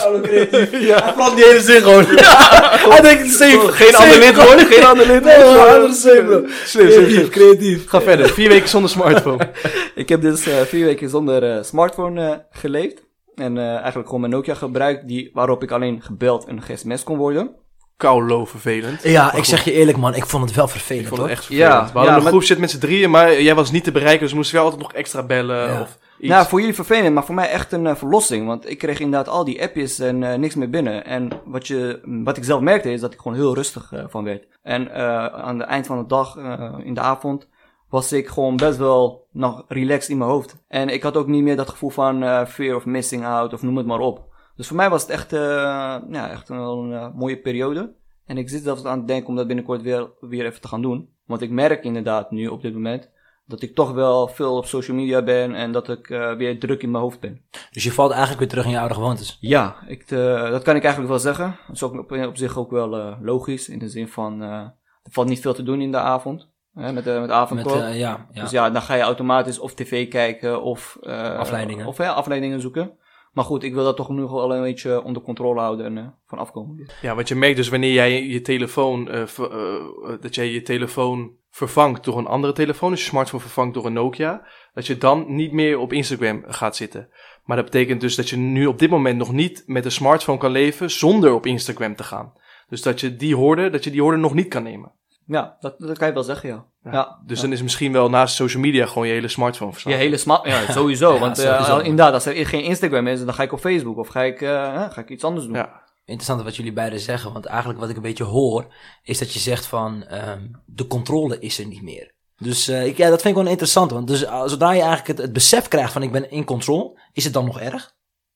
[laughs] Ja. Hij die hele zin gewoon. Hij denkt, safe. Geen ander lid hoor, geen ander lid. Nee, hoor, andere safe, bro. slim, Creatief, creatief. Ga verder. Vier weken zonder smartphone. [laughs] Ik heb dus eh, vier weken zonder eh, smartphone eh, geleefd. En eh, eigenlijk gewoon mijn Nokia gebruikt, die, waarop ik alleen gebeld en gsms kon worden. Koulo vervelend. Ja, Maar ik goed, zeg je eerlijk, man. Ik vond het wel vervelend, Ik vond hoor. het echt vervelend. Ja, we hadden ja, een groep zit met z'n drieën, maar jij was niet te bereiken, dus moesten we altijd nog extra bellen Ja. of iets. Nou, voor jullie vervelend, maar voor mij echt een eh, verlossing. Want ik kreeg inderdaad al die appjes en eh, niks meer binnen. En wat, je, wat ik zelf merkte is dat ik gewoon heel rustig eh, van werd. En aan het eind van de dag, in de avond, was ik gewoon best wel nog relaxed in mijn hoofd. En ik had ook niet meer dat gevoel van fear of missing out of noem het maar op. Dus voor mij was het echt, ja, echt een, wel een mooie periode. En ik zit zelfs aan het denken om dat binnenkort weer, weer even te gaan doen. Want ik merk inderdaad nu op dit moment dat ik toch wel veel op social media ben en dat ik eh, weer druk in mijn hoofd ben. Dus je valt eigenlijk weer terug in je oude gewoontes. Ja, ik, eh, dat kan ik eigenlijk wel zeggen. Dat is ook op, op zich ook wel eh, logisch. In de zin van, er valt niet veel te doen in de avond. Hè, met, met avondklok. ja, ja. Dus ja, dan ga je automatisch of tv kijken of... Afleidingen. Of ja, afleidingen zoeken. Maar goed, ik wil dat toch nu wel een beetje onder controle houden en eh, van afkomen. Ja, want je merkt dus wanneer jij je telefoon, eh, eh, dat jij je telefoon vervangt door een andere telefoon, dus je smartphone vervangt door een Nokia, dat je dan niet meer op Instagram gaat zitten. Maar dat betekent dus dat je nu op dit moment nog niet met een smartphone kan leven zonder op Instagram te gaan. Dus dat je die hoorde, dat je die hoorde nog niet kan nemen. Ja, dat, dat kan je wel zeggen, ja. Ja, ja. Dus ja. dan is misschien wel naast social media gewoon je hele smartphone verslaafd. Je hele smart, ja, [laughs] sowieso. Ja, want eh, sowieso. inderdaad, als er geen Instagram is, dan ga ik op Facebook of ga ik, eh, ga ik iets anders doen. Ja. Interessant wat jullie beiden zeggen, want eigenlijk wat ik een beetje hoor, is dat je zegt van ehm, de controle is er niet meer. Dus eh, ik, ja, dat vind ik wel interessant, want dus, uh, zodra je eigenlijk het, het besef krijgt van ik ben in control, is het dan nog erg?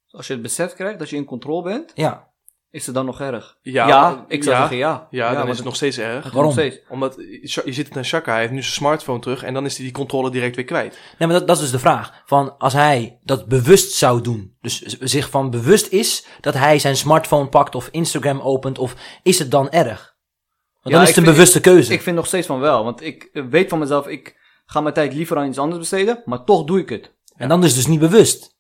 Als je het besef krijgt dat je in controle bent, Ja. Is het dan nog erg? Ja, ik zou ja. zeggen ja. Ja, dan is het nog steeds erg. Waarom? Steeds. Omdat je zit naar Shaka, hij heeft nu zijn smartphone terug en dan is hij die controle direct weer kwijt. Nee, maar dat, dat is dus de vraag. Van als hij dat bewust zou doen, dus zich van bewust is dat hij zijn smartphone pakt of Instagram opent, of is het dan erg? Want Ja, dan is het ik een vind- bewuste keuze. Ik vind nog steeds van wel, want ik eh, weet van mezelf, ik ga mijn tijd liever aan iets anders besteden, maar toch doe ik het. En dan is het dus niet bewust.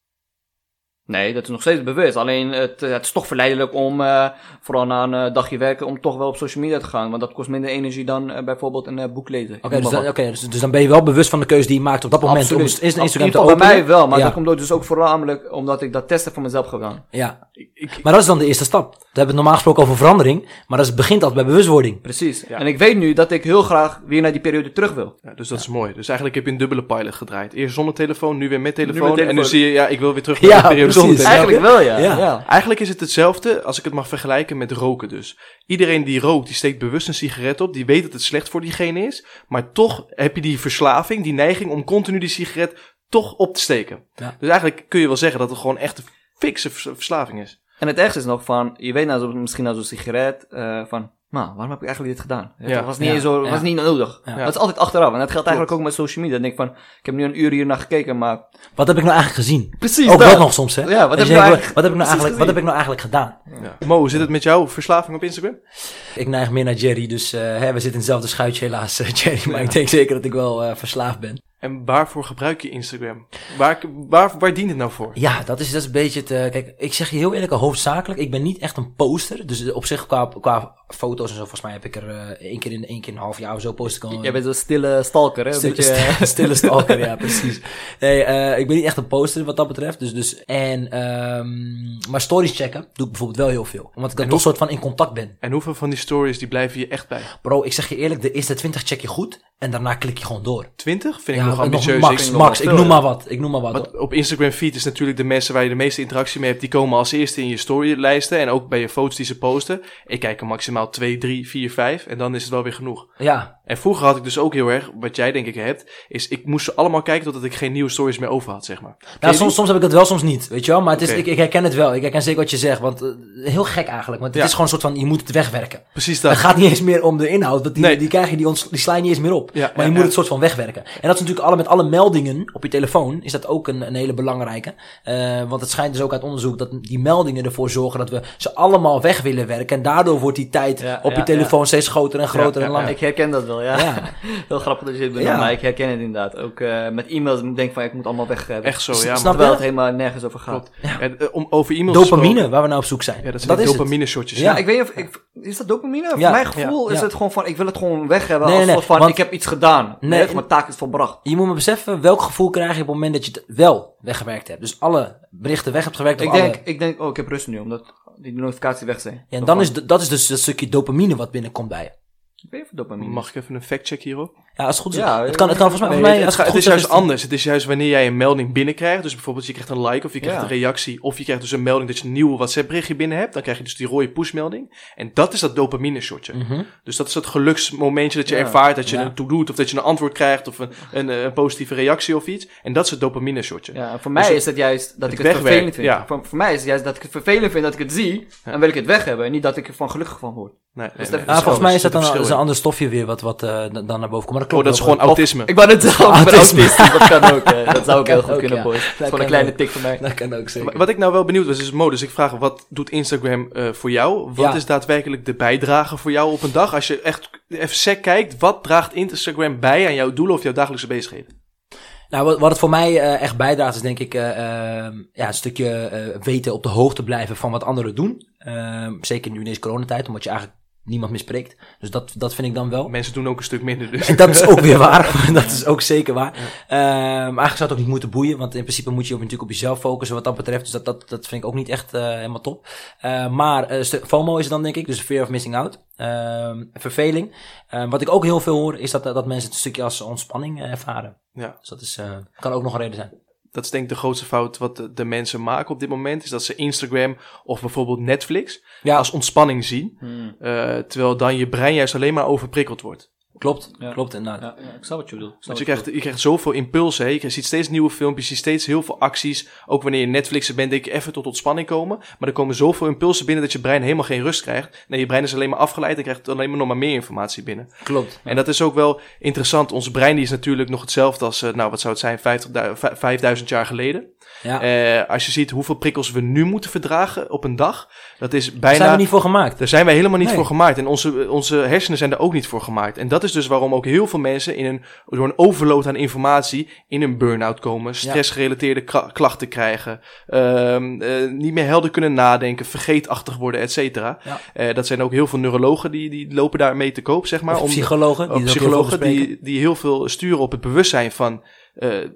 Nee, dat is nog steeds bewust. Alleen het, eh, het is toch verleidelijk om, eh, vooral na een eh, dagje werken, om toch wel op social media te gaan. Want dat kost minder energie dan bijvoorbeeld een boek lezen. Oké, dus, dan- oké, dus, dus dan ben je wel bewust van de keuze die je maakt op dat moment om Absoluut. is- Instagram In te ieder geval openen. bij mij wel, maar Ja. dat komt door dus ook voornamelijk omdat ik dat testen voor mezelf gedaan. Ja, Ik, ik, maar dat is dan de eerste stap. We hebben het normaal gesproken over verandering, maar dat is, begint altijd bij bewustwording. Precies. Ja. En ik weet nu dat ik heel graag weer naar die periode terug wil. ja, dus dat is mooi. Dus eigenlijk heb je een dubbele pilot gedraaid. Eerst zonder telefoon, nu weer met telefoon. met telefoon. En nu zie je, ja, ik wil weer terug naar Ja, de periode precies. Eigenlijk wel, ja. Ja. ja. Eigenlijk is het hetzelfde als ik het mag vergelijken met roken dus. Iedereen die rookt, die steekt bewust een sigaret op. Die weet dat het slecht voor diegene is. Maar toch heb je die verslaving, die neiging om continu die sigaret toch op te steken. Ja. Dus eigenlijk kun je wel zeggen dat het gewoon echt een fikse vers- verslaving is. En het ergste is nog van, je weet nou zo, misschien nou zo'n sigaret, eh, van, nou, waarom heb ik eigenlijk dit gedaan? Ja. Het was niet, Ja. zo, Ja. was niet nodig. Ja. Dat is altijd achteraf. En dat geldt eigenlijk ook met social media. Dan denk ik van, ik heb nu een uur hier naar gekeken, maar... Wat heb ik nou eigenlijk gezien? Precies Ook dat. dat nog soms, hè? Ja, wat heb nou denkt, eigenlijk wat heb ik nou eigenlijk, wat heb ik nou eigenlijk gedaan? Ja. Mo, hoe zit het met jouw verslaving op Instagram? Ik neig meer naar Jerry, dus eh, hè, we zitten in hetzelfde schuitje helaas, [laughs] Jerry. Maar ik denk zeker dat ik wel eh, verslaafd ben. En waarvoor gebruik je Instagram? Waar, waar, waar dient het nou voor? Ja, dat is, dat is een beetje het... eh, kijk, ik zeg je heel eerlijk, hoofdzakelijk. Ik ben niet echt een poster. Dus op zich qua, qua foto's en zo, volgens mij heb ik er eh, één keer in één keer in een half jaar of zo post ik al... Jij bent een stille stalker, hè? Een Stille, beetje, stille, [laughs] stille stalker, ja, precies. Nee, eh, ik ben niet echt een poster wat dat betreft. Dus, dus, en, ehm maar stories checken doe ik bijvoorbeeld wel heel veel. Omdat ik dan toch soort van in contact ben. En hoeveel van die stories die blijven je echt bij? Bro, ik zeg je eerlijk, de eerste 20 check je goed. En daarna klik je gewoon door. 20? Vind ik Ja, nog ambitieus. max, Ik- max. Ik noem maar wat. Ik noem maar wat. Want op Instagram feed is natuurlijk de mensen waar je de meeste interactie mee hebt, die komen als eerste in je storylijsten en ook bij je foto's die ze posten. Ik kijk er maximaal 2, 3, 4, 5 en dan is het wel weer genoeg. Ja, En vroeger had ik dus ook heel erg, wat jij denk ik hebt, is ik moest ze allemaal kijken totdat ik geen nieuwe stories meer over had, zeg maar. Ken Nou, soms, soms heb ik het wel, soms niet. Weet je wel? Maar het is, ik, ik herken het wel. Ik herken zeker wat je zegt. Want eh, heel gek eigenlijk. Want het Ja. is gewoon een soort van, je moet het wegwerken. Precies Het dat. gaat niet eens meer om de inhoud. Want die, Nee. die krijg je, die, ons, die sla je niet eens meer op. Ja, maar ja, je moet het soort van wegwerken. En dat is natuurlijk alle, met alle meldingen op je telefoon. Is dat ook een, een hele belangrijke. Eh, want het schijnt dus ook uit onderzoek dat die meldingen ervoor zorgen dat we ze allemaal weg willen werken. En daardoor wordt die tijd Ja, op ja, je telefoon steeds groter en groter Ja, en ja, langer. Ik herken dat wel, ja. Ja. [laughs] Heel grappig dat je dit benoemt, Ja. maar ik herken het inderdaad. Ook eh, met e-mails, ik denk van, ik moet allemaal weg hebben. Echt zo, ja. Snap? Terwijl het helemaal nergens over gaat. En, eh, om over e-mails Dopamine, gesproken- waar we nou op zoek zijn. Ja, dat zijn is dopamine shotjes. Ja. Ja, ik weet niet of, ik, is dat dopamine? Voor mijn gevoel Ja. is Ja. het gewoon van, ik wil het gewoon weg hebben Nee, als nee, van, want- ik heb iets gedaan. Nee, Nee, mijn taak is volbracht. Je moet me beseffen welk gevoel krijg je op het moment dat je het wel weggewerkt hebt. Dus alle berichten weg hebt gewerkt. Ik denk, alle- ik denk, oh, ik heb rust nu, omdat die notificaties weg zijn. Ja, en dan is dat is dus dat stukje dopamine wat binnenkomt bij je. Ik weet even dopamine. Mag ik even een fact-check hierop? Ja, als het goed is. Ja, het, kan, het kan volgens mij, Nee, volgens mij het, het is juist anders. Het is juist wanneer jij een melding binnenkrijgt. Dus bijvoorbeeld je krijgt een like of je krijgt Ja. een reactie. Of je krijgt dus een melding dat je een nieuwe WhatsApp berichtje binnen hebt. Dan krijg je dus die rode pushmelding. En dat is dat dopamine shotje. Mhm. Dus dat is dat geluksmomentje dat je Ja. ervaart. Dat je Ja. een to doet of dat je een antwoord krijgt. Of een, een, eh, een positieve reactie of iets. En dat is het dopamine shotje. Ja, voor Dus mij het- is het juist dat ik het wegwerkt, vervelend vind. ja. Voor, voor mij is het juist dat ik het vervelend vind dat ik het zie. En wil ik het weg hebben. En niet dat ik er van gelukkig van word. Nee, nee, Dus nee, dat- dat volgens mij is dat dan een ander stofje weer wat, wat eh, dan naar boven komt. Dat Oh, dat is gewoon autisme. Ik wou net zeggen, ik [laughs] ben Autisme. [laughs] Dat kan ook. dat zou ook heel goed ook, kunnen, ja. boys. Dat Gewoon een kleine ook. tik van mij. [laughs] Dat kan ook zeker. Wat ik nou wel benieuwd was, is modus. Ik vraag, wat doet Instagram eh, voor jou? Wat Ja. is daadwerkelijk de bijdrage voor jou op een dag? Als je echt even sec kijkt, wat draagt Instagram bij aan jouw doelen of jouw dagelijkse bezigheden? Nou, wat, het voor mij eh, echt bijdraagt is denk ik eh, ehm, ja, een stukje eh, weten op de hoogte blijven van wat anderen doen. Ehm, zeker nu in deze coronatijd, omdat je eigenlijk niemand meer spreekt. Dus dat, dat vind ik dan wel. Mensen doen ook een stuk minder, dus. En dat is ook weer waar. [laughs] [laughs] dat is ook zeker waar. Ehm, eigenlijk zou het ook niet moeten boeien. Want in principe moet je op, natuurlijk op jezelf focussen wat dat betreft. Dus dat, dat, dat vind ik ook niet echt eh, helemaal top. Eh, maar eh, stu- FOMO is het dan denk ik. Dus fear of missing out. Ehm, verveling. Ehm, wat ik ook heel veel hoor is dat, dat mensen het een stukje als ontspanning eh, ervaren. Ja, Dus dat is, eh, kan ook nog een reden zijn. Dat is denk ik de grootste fout wat de, de mensen maken op dit moment. Is dat ze Instagram of bijvoorbeeld Netflix Ja, als ontspanning zien. Hmm. eh, terwijl dan je brein juist alleen maar overprikkeld wordt. Klopt. Ja. Klopt inderdaad. Ja, ja, ik snap wat je bedoelt. Ik Want je krijgt, je krijgt zoveel impulsen. Hè. Je ziet steeds nieuwe filmpjes, je ziet steeds heel veel acties. Ook wanneer je Netflixer bent, denk je even tot ontspanning komen. Maar er komen zoveel impulsen binnen dat je brein helemaal geen rust krijgt. Nee, je brein is alleen maar afgeleid en krijgt alleen maar nog maar meer informatie binnen. Klopt. En dat is ook wel interessant. Ons brein die is natuurlijk nog hetzelfde als, eh, nou wat zou het zijn, 50, 5000 jaar geleden. Ja. Eh, als je ziet hoeveel prikkels we nu moeten verdragen op een dag, dat is Daar bijna... zijn we niet voor gemaakt. Daar zijn wij helemaal niet Nee. voor gemaakt. En onze, onze hersenen zijn er ook niet voor gemaakt. En dat is dus waarom ook heel veel mensen in een, door een overload aan informatie in een burn-out komen. Stressgerelateerde klachten krijgen. ehm, eh, niet meer helder kunnen nadenken. Vergeetachtig worden, et cetera. Ja. Eh, dat zijn ook heel veel neurologen die, die lopen daarmee te koop, zeg maar. Of om- psychologen. Die heel psychologen bespreken. die, die heel veel sturen op het bewustzijn van...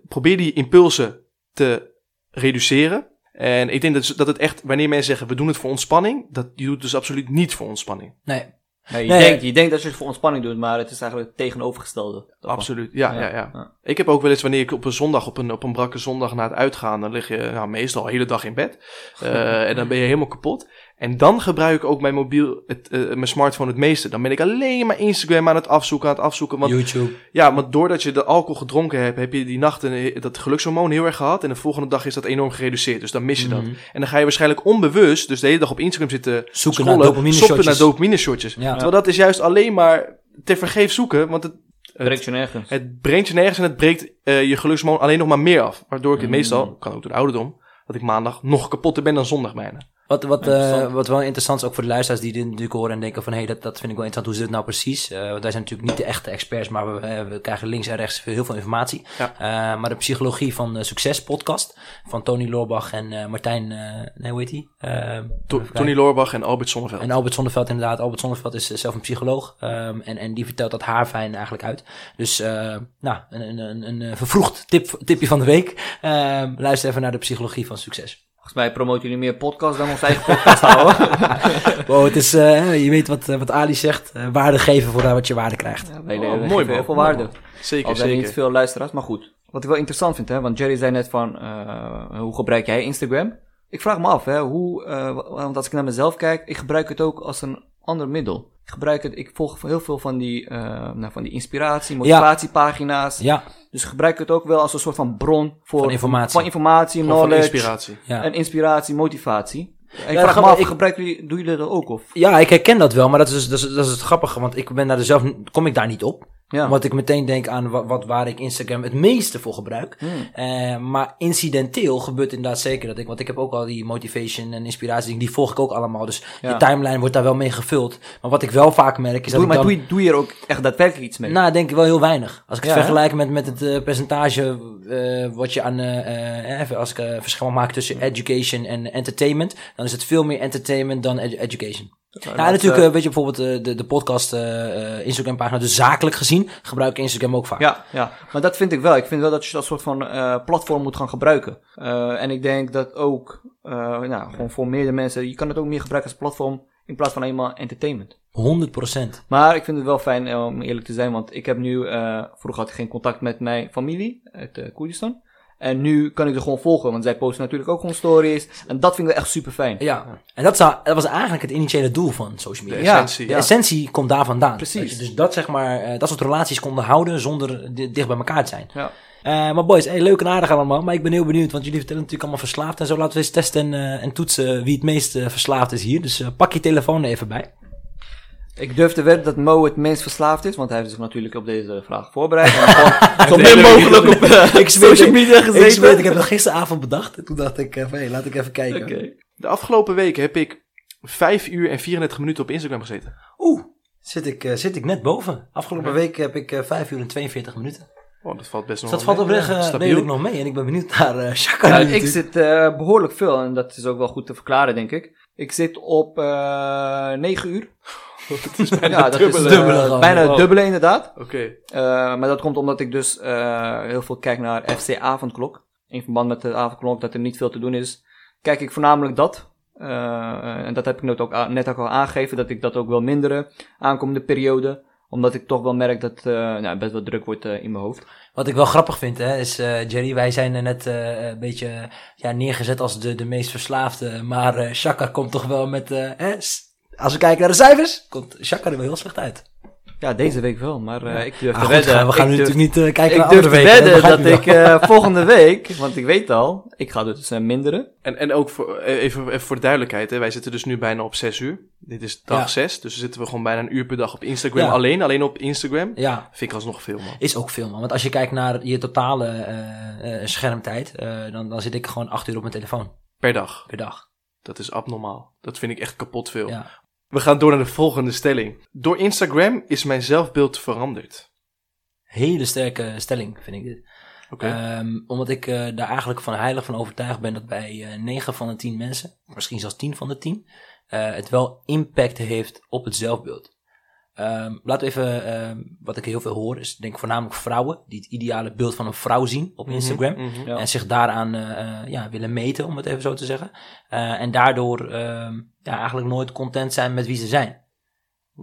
probeer die impulsen te reduceren. En ik denk dat, dat het echt, wanneer mensen zeggen we doen het voor ontspanning, dat je doet het dus absoluut niet voor ontspanning. Nee. Nee, je, Nee. denkt, je denkt dat je het voor ontspanning doet, maar het is eigenlijk het tegenovergestelde. daarvan. Absoluut, ja, ja, Ja, ja, ja. Ik heb ook wel eens wanneer ik op een zondag, op een, op een brakke zondag na het uitgaan, dan lig je nou, meestal de hele dag in bed. [laughs] Eh, en dan ben je helemaal kapot. En dan gebruik ik ook mijn mobiel, het, eh, mijn smartphone het meeste. Dan ben ik alleen maar Instagram aan het afzoeken, aan het afzoeken. Want YouTube. Ja, want doordat je de alcohol gedronken hebt, heb je die nacht een, dat gelukshormoon heel erg gehad. En de volgende dag is dat enorm gereduceerd. Dus dan mis je dat. Mhm. En dan ga je waarschijnlijk onbewust, dus de hele dag op Instagram zitten Zoeken scrollen, naar dopamine shotjes. naar dopamine shotjes. Ja. Terwijl dat is juist alleen maar te vergeef zoeken, want het, Brengt je nergens. het brengt je nergens en het breekt eh, je gelukshormoon alleen nog maar meer af. Waardoor ik het Mm. meestal, kan ook door de ouderdom, dat ik maandag nog kapotter ben dan zondag bijna. Wat, wat, eh, wat wel interessant is, ook voor de luisteraars die dit natuurlijk horen en denken van... hé, hey, dat, dat vind ik wel interessant, hoe zit het nou precies? Eh, want wij zijn natuurlijk niet de echte experts, maar we, eh, we krijgen links en rechts heel veel informatie. Ja. Maar de Psychologie van eh, Succes podcast van Tony Loorbach en Martijn... nee, hoe heet die? To- Tony Loorbach en Albert Sonneveld. En Albert Zonneveld inderdaad. Albert Zonneveld is zelf een psycholoog. ehm, en, en die vertelt dat haar fijn eigenlijk uit. Dus nou, een, een, een, een vervroegd tip, tipje van de week. Ehm, luister even naar de psychologie van succes. Volgens mij promoten jullie meer podcast dan onze eigen podcast houden. [laughs] Wow, het is, eh, je weet wat, eh, wat Ali zegt. eh, waarde geven voor wat je waarde krijgt. Ja, wij Oh, leren mooi, man. heel veel waarde. man. Zeker, Al zijn er niet zeker. veel luisteraars, maar goed. Wat ik wel interessant vind, hè, want Jerry zei net van, eh, hoe gebruik jij Instagram? Ik vraag me af, hè, hoe, eh, want als ik naar mezelf kijk, ik gebruik het ook als een ander middel. Ik gebruik het, ik volg heel veel van die, eh, nou, van die inspiratie, motivatiepagina's. Ja, Dus ik gebruik het ook wel als een soort van bron voor, Van informatie. van informatie, van knowledge, inspiratie. ja. en inspiratie, motivatie. Ik Ja, vraag gaan me we- af, ik- gebruiken jullie, doen jullie dat ook? Of? ja, ik herken dat wel. Maar dat is, dat, is, dat is het grappige. Want ik ben daar dus zelf, kom ik daar niet op. Ja. Omdat ik meteen denk aan wat, wat, waar ik Instagram het meeste voor gebruik. Hmm. Eh, maar incidenteel gebeurt inderdaad zeker dat ik, want ik heb ook al die motivation en inspiratie, die volg ik ook allemaal. Dus Ja. je timeline wordt daar wel mee gevuld. Maar wat ik wel vaak merk is dat Doe, ik maar dan, doe, je, doe je er ook echt daadwerkelijk iets mee? nou, denk ik wel heel weinig. Als ik het hè? vergelijk met, met het eh, percentage eh, wat je aan, even als ik verschil mag maken tussen education en entertainment, dan is het veel meer entertainment dan edu- education. Ja, dat, natuurlijk, eh, weet je, bijvoorbeeld eh, de, de podcast eh, Instagram pagina, dus zakelijk gezien, gebruik ik Instagram ook vaak. Ja, ja, maar dat vind ik wel. Ik vind wel dat je dat soort van platform moet gaan gebruiken. En ik denk dat ook, nou, gewoon voor meerdere mensen, je kan het ook meer gebruiken als platform in plaats van eenmaal entertainment. 100%. Maar ik vind het wel fijn om eerlijk te zijn, want ik heb nu, vroeger had ik geen contact met mijn familie uit Koerdistan. En nu kan ik er gewoon volgen, want zij posten natuurlijk ook gewoon stories. En dat vind ik wel echt super fijn. Ja, en dat, zou, dat was eigenlijk het initiële doel van social media. De Ja, essentie. De ja. essentie komt daar vandaan. Precies. Dus dat, zeg maar, eh, dat soort relaties konden houden zonder di- dicht bij elkaar te zijn. Ja. Eh, maar boys, hey, leuk en aardig allemaal. Maar ik ben heel benieuwd, want jullie vertellen natuurlijk allemaal verslaafd en zo. Laten we eens testen en, eh, en toetsen wie het meest verslaafd is hier. Dus pak je telefoon er even bij. Ik durf te wedden dat Mo het meest verslaafd is, want hij heeft zich natuurlijk op deze vraag voorbereid. En [laughs] gewoon zo min mogelijk op eh, Ik zweer social het- media Ik, gezeten. weet, ik heb dat gisteravond bedacht. En toen dacht ik, eh, van, hey, laat ik even kijken. Oké. De afgelopen weken heb ik 5 uur en 34 minuten op Instagram gezeten. Oeh, zit ik, eh, zit ik net boven. Afgelopen week heb ik eh 5 uur en 42 minuten. Oh, dat valt best Dus nog dat valt oprecht redelijk nog mee. En ik ben benieuwd naar Shaka. Ja, ik zit eh, behoorlijk veel en dat is ook wel goed te verklaren, denk ik. Ik zit op eh 9 uur. [laughs] Het is bijna Ja, dat dubbele. is Dubbele bijna het Wow. dubbele inderdaad. Oké. Eh, maar dat komt omdat ik dus eh, heel veel kijk naar FC Avondklok. In verband met de avondklok dat er niet veel te doen is, kijk ik voornamelijk dat. Eh, en dat heb ik net ook, net ook al aangegeven, dat ik dat ook wil minderen aankomende periode. Omdat ik toch wel merk dat het eh, nou, best wel druk wordt in mijn hoofd. Wat ik wel grappig vind, hè, is eh, Jerry, wij zijn er net eh, een beetje ja, neergezet als de, de meest verslaafde. Maar eh Shaka komt toch wel met, eh, hè, s- als we kijken naar de cijfers, komt Shaka er wel heel slecht uit. Ja, deze week wel, maar eh, ik durf Ah, te goed, wedden. we gaan ik nu durf- natuurlijk niet eh, kijken ik naar durf andere te weken. wedden begrijp dat je ik eh, volgende week, want ik weet al, ik ga dus minderen. En, en ook voor, even, even voor de duidelijkheid, hè. wij zitten dus nu bijna op 6 uur. Dit is dag Ja. 6, dus dan zitten we gewoon bijna een uur per dag op Instagram. Ja. Alleen, alleen op Instagram. Ja, Vind ik alsnog veel, man. is ook veel man. Want als je kijkt naar je totale eh, eh, schermtijd, eh, dan, dan zit ik gewoon acht uur op mijn telefoon Per dag. per dag. Dat is abnormaal. Dat vind ik echt kapot veel. Ja. We gaan door naar de volgende stelling. Door Instagram is mijn zelfbeeld veranderd. Hele sterke stelling vind ik dit. Oké. Ehm, omdat ik eh, daar eigenlijk van heilig van overtuigd ben dat bij eh 9 van de 10 mensen, misschien zelfs 10 van de 10, eh, het wel impact heeft op het zelfbeeld. Ehm, laten we even, ehm, wat ik heel veel hoor, is denk ik voornamelijk vrouwen die het ideale beeld van een vrouw zien op Instagram. Mhm. Ja. En zich daaraan eh, eh, ja, willen meten, om het even zo te zeggen. Eh, en daardoor ehm, ja, eigenlijk nooit content zijn met wie ze zijn.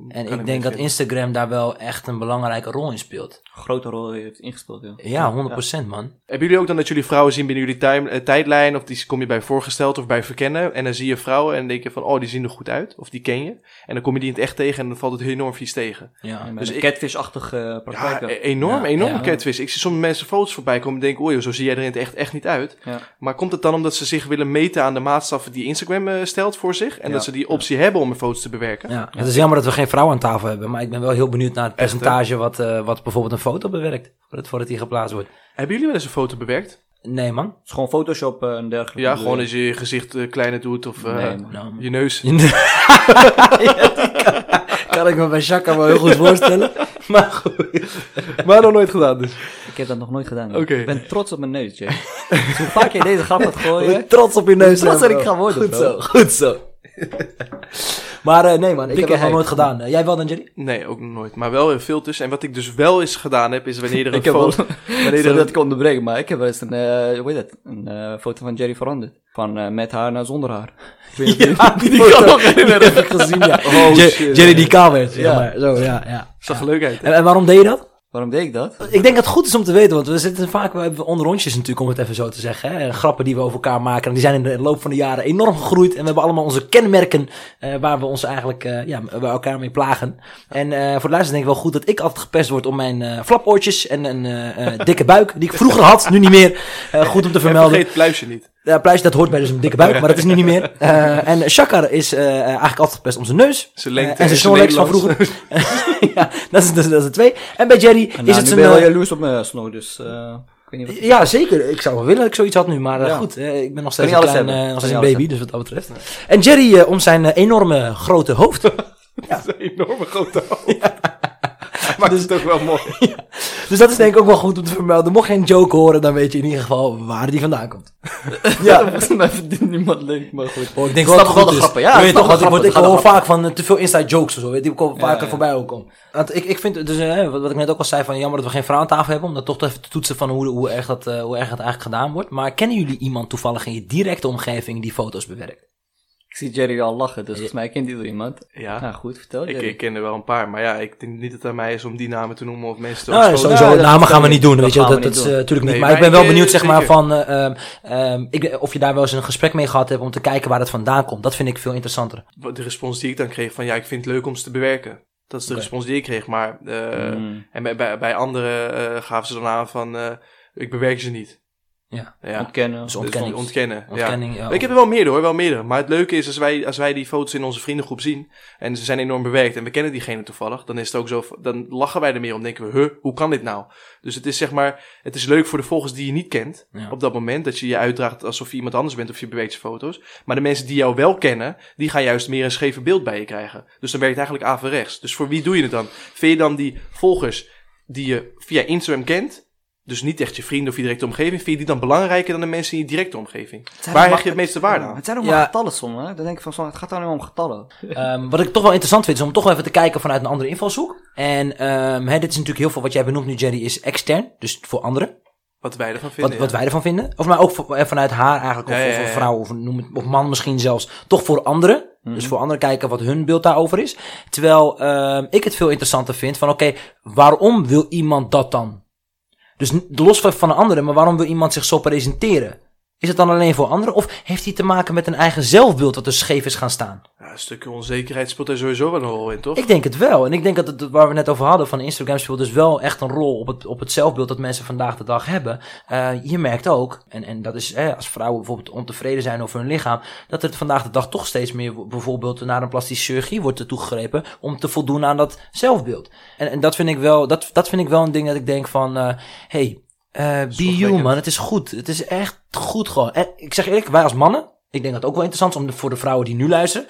En ik denk dat vinden. Instagram daar wel echt een belangrijke rol in speelt. grote rol heeft ingespeeld, ja. Ja, 100% man. Hebben jullie ook dan dat jullie vrouwen zien binnen jullie time, eh, tijdlijn? Of die kom je bij voorgesteld of bij verkennen? En dan zie je vrouwen en denk je van, oh, die zien er goed uit. Of die ken je. En dan kom je die in het echt tegen en dan valt het enorm vies tegen. Ja. Dus een ik- catfish-achtige eh, praktijk. Ja, e- enorm, Ja, enorm ja. catfish. Ik zie sommige mensen foto's voorbij komen en denk, oei, zo zie jij er in het echt, echt niet uit. Ja. Maar komt het dan omdat ze zich willen meten aan de maatstaffen die Instagram eh, stelt voor zich? En Ja. dat ze die optie hebben om een foto's te bewerken? Ja, het is jammer dat we geen vrouw aan tafel hebben, maar ik ben wel heel benieuwd naar het Echt, hè? percentage wat, eh, wat bijvoorbeeld een foto bewerkt, voordat, voordat die geplaatst wordt. Hebben jullie wel eens een foto bewerkt? Nee, man. Het is gewoon Photoshop eh, en dergelijke. Ja, gewoon als je je gezicht eh, kleiner doet of eh, Nee, man. Nou, man. je neus. [laughs] Ja, die kan, kan ik me bij Chaka wel heel goed voorstellen. [laughs] Maar goed. maar nog nooit gedaan dus. Ik heb dat nog nooit gedaan. Oké. Ik ben trots op mijn neus, Jay. dus hoe vaak je deze grap gaat gooien... Trots op je neus. Trots dat ik ga worden, Goed bro. zo, goed zo. [laughs] maar eh, nee man, ik heb dat nog hek. nooit gedaan. Eh, jij wel dan, Jerry? Nee, ook nog nooit. Maar wel heel veel tussen. En wat ik dus wel eens gedaan heb, is wanneer er [laughs] een foto... [laughs] Wanneer er dat ik onderbreek, maar ik heb wel eens een, eh, hoe heet het, een foto van Jerry veranderd. Van met haar naar zonder haar. [laughs] Ik weet niet of je- die, kan nog herinneren. heb ik gezien, ja. Oh, shit. Jerry die kaal werd, Ja. maar. Zo, ja, ja. zag er leuk uit. En, en waarom deed je dat? Waarom deed ik dat? Ik denk dat het goed is om te weten, want we zitten vaak we hebben onder rondjes natuurlijk, om het even zo te zeggen. Hè? Grappen die we over elkaar maken. En die zijn in de loop van de jaren enorm gegroeid. En we hebben allemaal onze kenmerken eh, waar we ons eigenlijk eh, ja, bij elkaar mee plagen. En eh, voor de luisteraars denk ik wel goed dat ik altijd gepest word om mijn flapoortjes en een dikke buik, die ik vroeger had, nu niet meer. Goed om te En vermelden. vergeet het pluisje niet. Ja, pluisje, dat hoort bij dus een dikke buik, maar dat is nu niet meer. [laughs] Eh, en Shakar is eh, eigenlijk altijd gepest om zijn neus. Zijn lengte Eh, en zijn snorlex van vroeger. [laughs] ja, dat is, dat, is, dat is de twee. En bij Jerry En, is het nu zijn... ben je wel eh, jaloers op mijn snor, dus eh, ik weet niet wat... ja, zeker. Ik zou wel willen dat ik zoiets had nu. Maar eh, Ja. goed, eh, ik ben nog steeds een klein, eh, nog steeds een baby, dus wat dat betreft. En Jerry eh, om zijn eh, enorme grote hoofd. [laughs] Een enorme grote hoofd. [laughs] Maakt het ook wel mooi. [laughs] dus dat is denk ik ook wel goed om te vermelden. Mocht je een joke horen, dan weet je in ieder geval waar die vandaan komt. [laughs] Ja, volgens mij verdient niemand leuk, maar goed. Oh, ik denk wel dat wel de is. grappen, ja, weet toch ik, grappen, ik de hoor vaak van eh, te veel inside jokes of zo. Weet je, die komen vaker voorbij ook komen. Want ik, ik vind, dus, eh, wat, wat ik net ook al zei, van jammer dat we geen vrouw aan tafel hebben. Om dat toch even te toetsen van hoe, hoe, erg dat, eh, hoe erg dat eigenlijk gedaan wordt. Maar kennen jullie iemand toevallig in je directe omgeving die foto's bewerkt? Ik zie Jerry al lachen, dus volgens mij kent hij wel iemand. Ja, Nou goed, vertel ik, Jerry. ik ken er wel een paar. Maar ja, ik denk niet dat het aan mij is om die namen te noemen of mensen te Nou, sowieso, Ja, dat namen gaan we niet. doen, Dat weet je, dat, dat is doen. eh, natuurlijk niet. Nee, maar, ik ben wel benieuwd, zeg maar, van, ehm, ehm, ik, of je daar wel eens een gesprek mee gehad hebt om te kijken waar het vandaan komt. Dat vind ik veel interessanter. Wat De respons die ik dan kreeg van ja, ik vind het leuk om ze te bewerken. Dat is de respons die ik kreeg. Maar eh, Mm. en bij, bij, bij anderen gaven ze dan aan van eh, ik bewerk ze niet. Ja. ja. Ontkennen. Dus Dus ontkenning. ontkennen. ja. Ontkenning, ja. Ik heb er wel meerdere hoor, wel meerdere. Maar het leuke is, als wij, als wij die foto's in onze vriendengroep zien en ze zijn enorm bewerkt en we kennen diegene toevallig, dan is het ook zo, dan lachen wij er meer om, denken we, huh, hoe kan dit nou? Dus het is zeg maar, het is leuk voor de volgers die je niet kent Ja. op dat moment, dat je je uitdraagt alsof je iemand anders bent of je bewerkt je foto's. Maar de mensen die jou wel kennen, die gaan juist meer een scheve beeld bij je krijgen. Dus dan werkt het eigenlijk averechts. Dus voor wie doe je het dan? Vind je dan die volgers die je via Instagram kent, dus niet echt je vrienden of je directe omgeving, vind je die dan belangrijker dan de mensen in je directe omgeving? Waar hecht je het meeste waarde aan? Het zijn ook Ja. maar getallen soms, hè. Dan denk ik van, zo, het gaat alleen maar om getallen. Ehm, wat ik toch wel interessant vind, is om toch wel even te kijken vanuit een andere invalshoek. En ehm, hè, dit is natuurlijk heel veel wat jij benoemt nu, Jerry, is extern. Dus voor anderen. Wat wij ervan vinden. Wat, wat ja. wij ervan vinden. Of maar ook voor- eh, vanuit haar eigenlijk. Of, Ja, ja, of vrouw. Of, noem het, of man misschien zelfs. Toch voor anderen. Dus voor anderen kijken wat hun beeld daarover is. Terwijl ehm, ik het veel interessanter vind van oké, waarom wil iemand dat dan? Dus los van, van een andere, maar waarom wil iemand zich zo presenteren? Is het dan alleen voor anderen? Of heeft hij te maken met een eigen zelfbeeld dat er scheef is gaan staan? Ja, een stukje onzekerheid speelt er sowieso wel een rol in, toch? Ik denk het wel. En ik denk dat het, waar we net over hadden van Instagram speelt dus wel echt een rol op het, op het zelfbeeld dat mensen vandaag de dag hebben. Eh, je merkt ook, en, en dat is eh, als vrouwen bijvoorbeeld ontevreden zijn over hun lichaam, dat het vandaag de dag toch steeds meer bijvoorbeeld naar een plastische chirurgie wordt toegegrepen om te voldoen aan dat zelfbeeld. En, en dat vind ik wel, dat, dat vind ik wel een ding dat ik denk van, eh hey, eh be you man, het is goed. Het is echt goed gewoon. En ik zeg eerlijk, wij als mannen, ik denk dat het ook wel interessant is om de, voor de vrouwen die nu luisteren,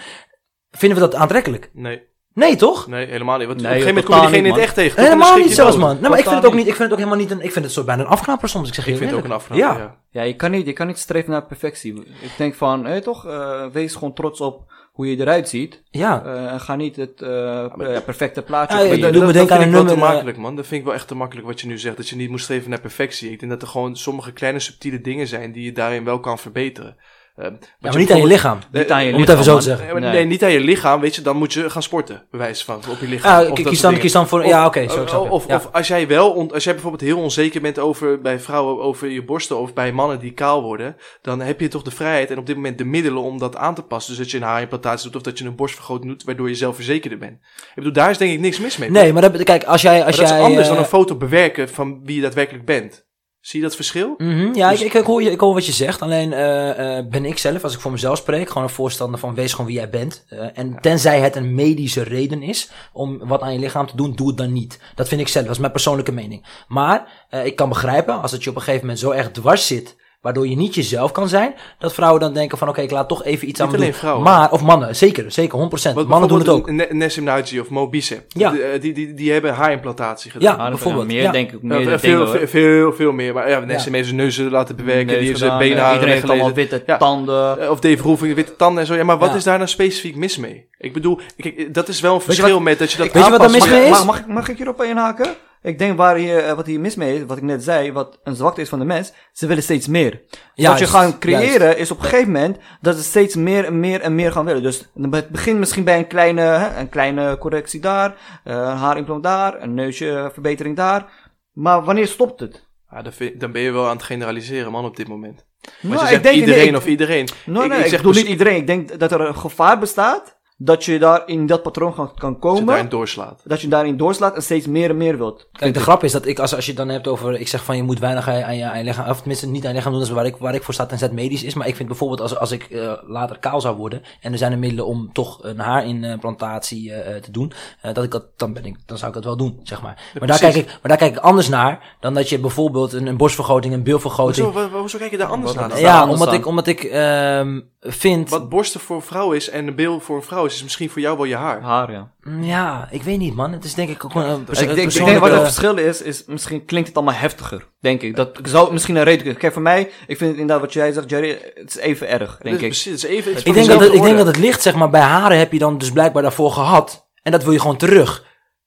vinden we dat aantrekkelijk? Nee, Nee, toch? nee, helemaal niet. Want Nee, op een gegeven moment kom je diegene in niet, het echt tegen. helemaal niet zelfs, man. Nee, maar ik vind, het ook niet. ik vind het ook helemaal niet een... Ik vind het soort bijna een afknapper soms. Ik zeg je Ik vind het ook een afknapper, Ja. ja. Ja, je kan niet, je kan niet streven naar perfectie. Ik denk van, hé, toch, eh, wees gewoon trots op hoe je eruit ziet. Ja. Eh, en ga niet het eh, eh, perfecte plaatje Ja, ja, creëren. doe me dat, denken dat aan vind een ik wel te nummer, eh, makkelijk, man. Dat vind ik wel echt te makkelijk wat je nu zegt. Dat je niet moet streven naar perfectie. Ik denk dat er gewoon sommige kleine subtiele dingen zijn die je daarin wel kan verbeteren. Eh, Ja, je maar niet aan je lichaam. Niet aan je Om het even zo lichaam, te zeggen. Nee. nee. niet aan je lichaam, weet je, dan moet je gaan sporten, bewijs van, op je lichaam. Ja, Of ik dat kies dan, kies dan voor... Of- ja, oké, zo ik snap Of, of, Ja. of als jij wel, on- als jij bijvoorbeeld heel onzeker bent over, bij vrouwen over je borsten of bij mannen die kaal worden, dan heb je toch de vrijheid en op dit moment de middelen om dat aan te passen. Dus dat je een haarimplantatie doet of dat je een borstvergroting doet, waardoor je zelfverzekerder bent. Ik bedoel, daar is denk ik niks mis mee. Nee, maar dat, kijk, als jij... maar Als dat jij is anders eh, dan een foto bewerken van wie je daadwerkelijk bent. Zie je dat verschil? mhm, ja, Dus- ik, ik, hoor je, ik hoor wat je zegt. Alleen eh, eh, ben ik zelf, als ik voor mezelf spreek, gewoon een voorstander van wees gewoon wie jij bent. Eh, en tenzij het een medische reden is om wat aan je lichaam te doen, doe het dan niet. Dat vind ik zelf, dat is mijn persoonlijke mening. Maar ik kan begrijpen, als het je op een gegeven moment zo erg dwars zit, waardoor je niet jezelf kan zijn, dat vrouwen dan denken van oké, ik laat toch even iets aan me doen. vrouwen. Maar, of mannen, zeker, zeker, 100%. Wat Mannen doen het ook. Nessim Naji of Mo Bicep. Ja. Die, eh, die, die, die hebben haarimplantatie gedaan. Ja, bijvoorbeeld, Meer ja. denk ik, Ja, meer veel, dingen, veel, hoor. veel, veel meer. Maar ja, Nessim heeft zijn neus laten bewerken. Neus die heeft zijn benen Iedereen heeft allemaal witte Ja. tanden. Eh, Of Dave Roelving, witte tanden en zo. Ja, maar wat Ja. is daar nou specifiek mis mee? Ik bedoel, kijk, dat is wel een verschil wat- met dat je dat Weet je wat aanpast. mis mee mag, is? Mag, mag, mag ik hierop inhaken? Ik denk waar hier, eh, wat hier mis mee is, wat ik net zei, wat een zwakte is van de mens, ze willen steeds meer. wat je gaat creëren is op een gegeven moment dat ze steeds meer en meer en meer gaan willen. Dus het begint misschien bij een kleine, hè, een kleine correctie daar, eh, een haarimplant daar, een neusjeverbetering daar. Maar wanneer stopt het? Ja, dan, ben je wel aan het generaliseren, man, op dit moment. Want Nou, je zegt iedereen of iedereen. Nou, Ik- nee, ik ik, zeg bedoel pers- niet iedereen. Ik denk dat er een gevaar bestaat dat je daar in dat patroon kan, kan Als je komen. daarin doorslaat. Dat je daarin doorslaat en steeds meer en meer wilt. Kijk, de grap is dat ik, als, als je het dan hebt over, ik zeg van je moet weinig aan je, je, je lichaam, of tenminste niet aan je lichaam doen, dat is waar ik, waar ik voor sta, tenzij het medisch is. Maar ik vind bijvoorbeeld als, als ik eh, later kaal zou worden en er zijn er middelen om toch een haarimplantatie eh, eh, te doen, eh, dat ik dat, dan ben ik, dan zou ik dat wel doen, zeg maar. maar, daar kijk ik, maar daar kijk ik anders naar dan dat je bijvoorbeeld een, een borstvergroting, een bilvergroting. Hoezo, hoezo kijk je daar anders naar? ja, omdat ik, omdat ik ehm, vind, Wat borsten voor een vrouw is en een bil voor een vrouw is, is misschien voor jou wel je haar. Haar, ja. Mm, ja, ik weet niet man, het is denk ik ook een, een ik, denk, ik denk persoonlijke- wat het verschil is, is misschien klinkt het allemaal heftiger, denk ik. Dat ik zou misschien een reden kunnen. Kijk, voor mij, ik vind het inderdaad wat jij zegt, Jerry, het is even erg, denk is ik. precies, het is even, het is Ik denk, dat het, ik denk dat het ligt, zeg maar, bij haren heb je dan dus blijkbaar daarvoor gehad. En dat wil je gewoon terug.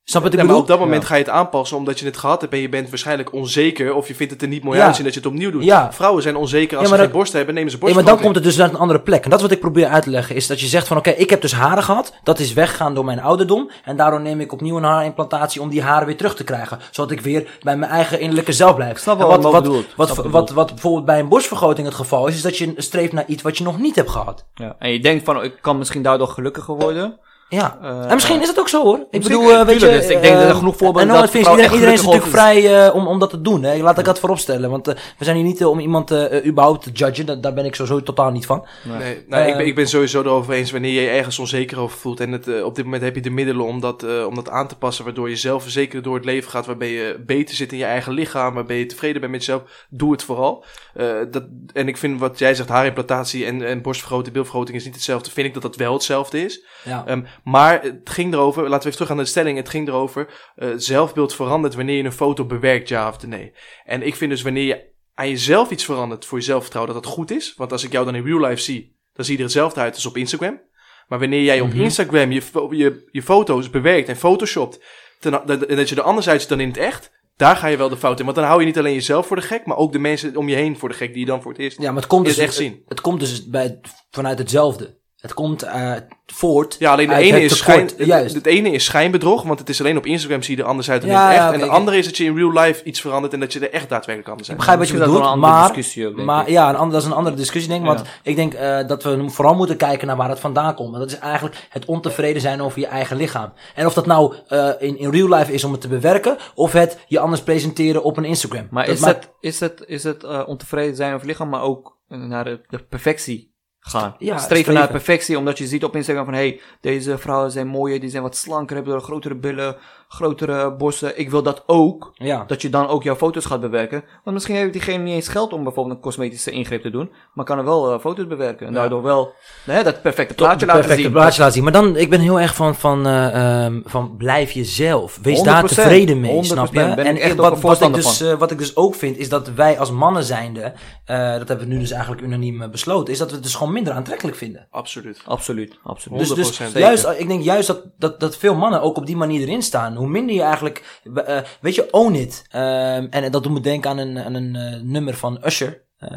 Snap wat ik Ja, maar op dat moment Ja. ga je het aanpassen omdat je het gehad hebt en je bent waarschijnlijk onzeker of je vindt het er niet mooi Ja. uitzien dat je het opnieuw doet. Ja. Vrouwen zijn onzeker als Ja, ze geen borsten hebben, nemen ze Ja, maar dan komt het dus naar een andere plek. En dat is wat ik probeer uit te leggen. Is dat je zegt van oké, ik heb dus haren gehad. Dat is weggegaan door mijn ouderdom. En daardoor neem ik opnieuw een haarimplantatie om die haren weer terug te krijgen. Zodat ik weer bij mijn eigen innerlijke zelf blijf. snap wel wat, wat wat, bedoelt. wat, Snap wat, wat wat, wat bijvoorbeeld bij een borstvergroting het geval is, is dat je streeft naar iets wat je nog niet hebt gehad. Ja. En je denkt van, oh, ik kan misschien daardoor gelukkiger worden. Ja. Eh, en misschien is het ook zo hoor. Ik bedoel, eh, weet je. dus ik denk dat er eh, genoeg voorbeelden En dat offense, vrouwen iedereen, iedereen is natuurlijk vrij eh, om, om dat te doen. Hè. Laat ik dat vooropstellen. Want we zijn hier niet om iemand überhaupt te judgen. Da- daar ben ik sowieso totaal niet van. Nee, nou, ik, ben, ik ben sowieso erover eens wanneer je je ergens onzeker over voelt. En het, op dit moment heb je de middelen om dat, eh, om dat aan te passen. Waardoor je zelfverzekerd door het leven gaat. Waarbij je beter zit in je eigen lichaam. Waarbij je tevreden bent met jezelf. Doe het vooral. Eh, dat, en ik vind wat jij zegt, haarimplantatie en, en borstvergroting, bilvergroting is niet hetzelfde. Vind ik dat dat wel hetzelfde is. Ja. Maar het ging erover, laten we even terug aan de stelling. Het ging erover, eh, zelfbeeld verandert wanneer je een foto bewerkt, ja of nee. En ik vind dus wanneer je aan jezelf iets verandert voor je zelfvertrouwen, dat dat goed is. Want als ik jou dan in real life zie, dan zie je er hetzelfde uit als op Instagram. Maar wanneer jij op Mhm. Instagram je, je, je foto's bewerkt en photoshopt, ten- dat, je er anders uitziet dan in het echt, daar ga je wel de fout in. Want dan hou je niet alleen jezelf voor de gek, maar ook de mensen om je heen voor de gek die je dan voor het eerst Ja, maar het komt dus echt zien. Het, komt dus bij, vanuit hetzelfde. Het komt eh, voort. Ja, alleen de uit ene het is tekort. schijn, Juist. het, het ene is schijnbedrog, want het is alleen op Instagram zie je er anders uit dan Ja, in het echt. ja, en de ik- andere is dat je in real life iets verandert en dat je er echt daadwerkelijk anders Ik uit. begrijp wat je dat bedoelt, maar, discussie ook, denk maar ik. ja, een ander, dat is een andere discussie denk ik. Want Ja. ik denk eh, dat we vooral moeten kijken naar waar het vandaan komt. En dat is eigenlijk het ontevreden zijn over je eigen lichaam. En of dat nou eh, in, in real life is om het te bewerken, of het je anders presenteren op een Instagram. Maar Dat is, maakt- het, is het, is het eh, ontevreden zijn over lichaam, maar ook naar de, de perfectie gaan? Ja, streven, streven. naar perfectie, omdat je ziet op Instagram van... hey, deze vrouwen zijn mooier, die zijn wat slanker, hebben grotere billen, grotere borsten. Ik wil dat ook. Ja. Dat je dan ook jouw foto's gaat bewerken. Want misschien heeft diegene niet eens geld om bijvoorbeeld een cosmetische ingreep te doen. Maar kan er wel eh, foto's bewerken. En Ja. daardoor wel hè, dat perfecte plaatje laten perfecte zien. plaatje laten zien. Maar dan, ik ben heel erg van, van, eh, ehm, van blijf jezelf. Wees daar 100%, tevreden mee, 100%, snap je? ben en ik echt wat, een wat, ik dus, van. eh, wat ik dus ook vind, is dat wij als mannen zijnde, eh, dat hebben we nu dus eigenlijk unaniem besloten, is dat we het dus gewoon minder aantrekkelijk vinden. Absoluut. Absoluut, absoluut. Dus, dus 100% juist, ik denk juist dat, dat, dat veel mannen ook op die manier erin staan. Hoe minder je eigenlijk, eh, weet je, own it. Ehm, en dat doet me denken aan een, aan een eh, nummer van Usher. Eh,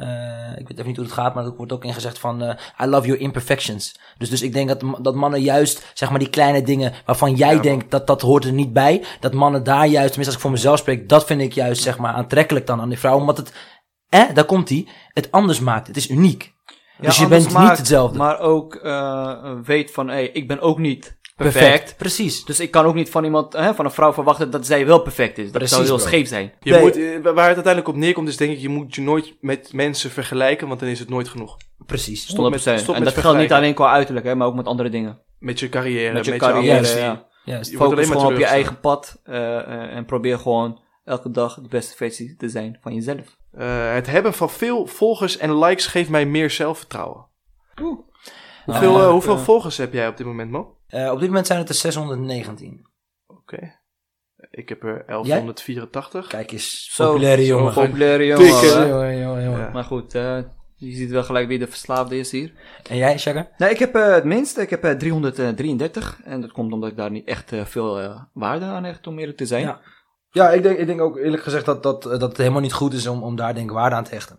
ik weet even niet hoe het gaat, maar er wordt ook ingezegd van I love your imperfections. Dus, dus ik denk dat, dat mannen juist, zeg maar, die kleine dingen waarvan jij Ja, denkt dat dat hoort er niet bij. Dat mannen daar juist, tenminste als ik voor mezelf spreek, dat vind ik juist, zeg maar, aantrekkelijk dan aan die vrouw. Omdat het, eh, daar komt hij, het anders maakt. Het is uniek. dus je bent niet hetzelfde. Maar ook weet van, hey, ik ben ook niet perfect. Perfect. Precies. Dus ik kan ook niet van iemand, hè, van een vrouw verwachten dat zij wel perfect is. Dat Precies, zou heel bro. scheef zijn. Je Nee. moet, eh, waar het uiteindelijk op neerkomt is denk ik, je moet je nooit met mensen vergelijken, want dan is het nooit genoeg. Precies. Stop met- 100%. stop en dat geldt niet alleen qua uiterlijk, hè, maar ook met andere dingen. Met je carrière, Met je je carrière, ambitie. ja. Je Focus alleen maar gewoon op je eigen pad eh, eh, en probeer gewoon elke dag de beste versie te zijn van jezelf. Eh, het hebben van veel volgers en likes geeft mij meer zelfvertrouwen. Oeh. Hoeveel, Nou, hoeveel eh, volgers heb jij op dit moment, Mo? Eh, op dit moment zijn het er 619. Oké. Ik heb er 1184. Kijk eens, Zo, populaire zo jongen. populaire jongen. Jongen, jongen, jongen. Ja. Maar goed, eh, je ziet wel gelijk wie de verslaafde is hier. En jij, Shagger? Nee, ik heb eh, het minste. Ik heb eh, 333. En dat komt omdat ik daar niet echt veel waarde aan hecht, om eerlijk te zijn. Ja. Ja, ik denk, ik denk ook eerlijk gezegd dat, dat, dat het helemaal niet goed is om, om daar denk ik waarde aan te hechten.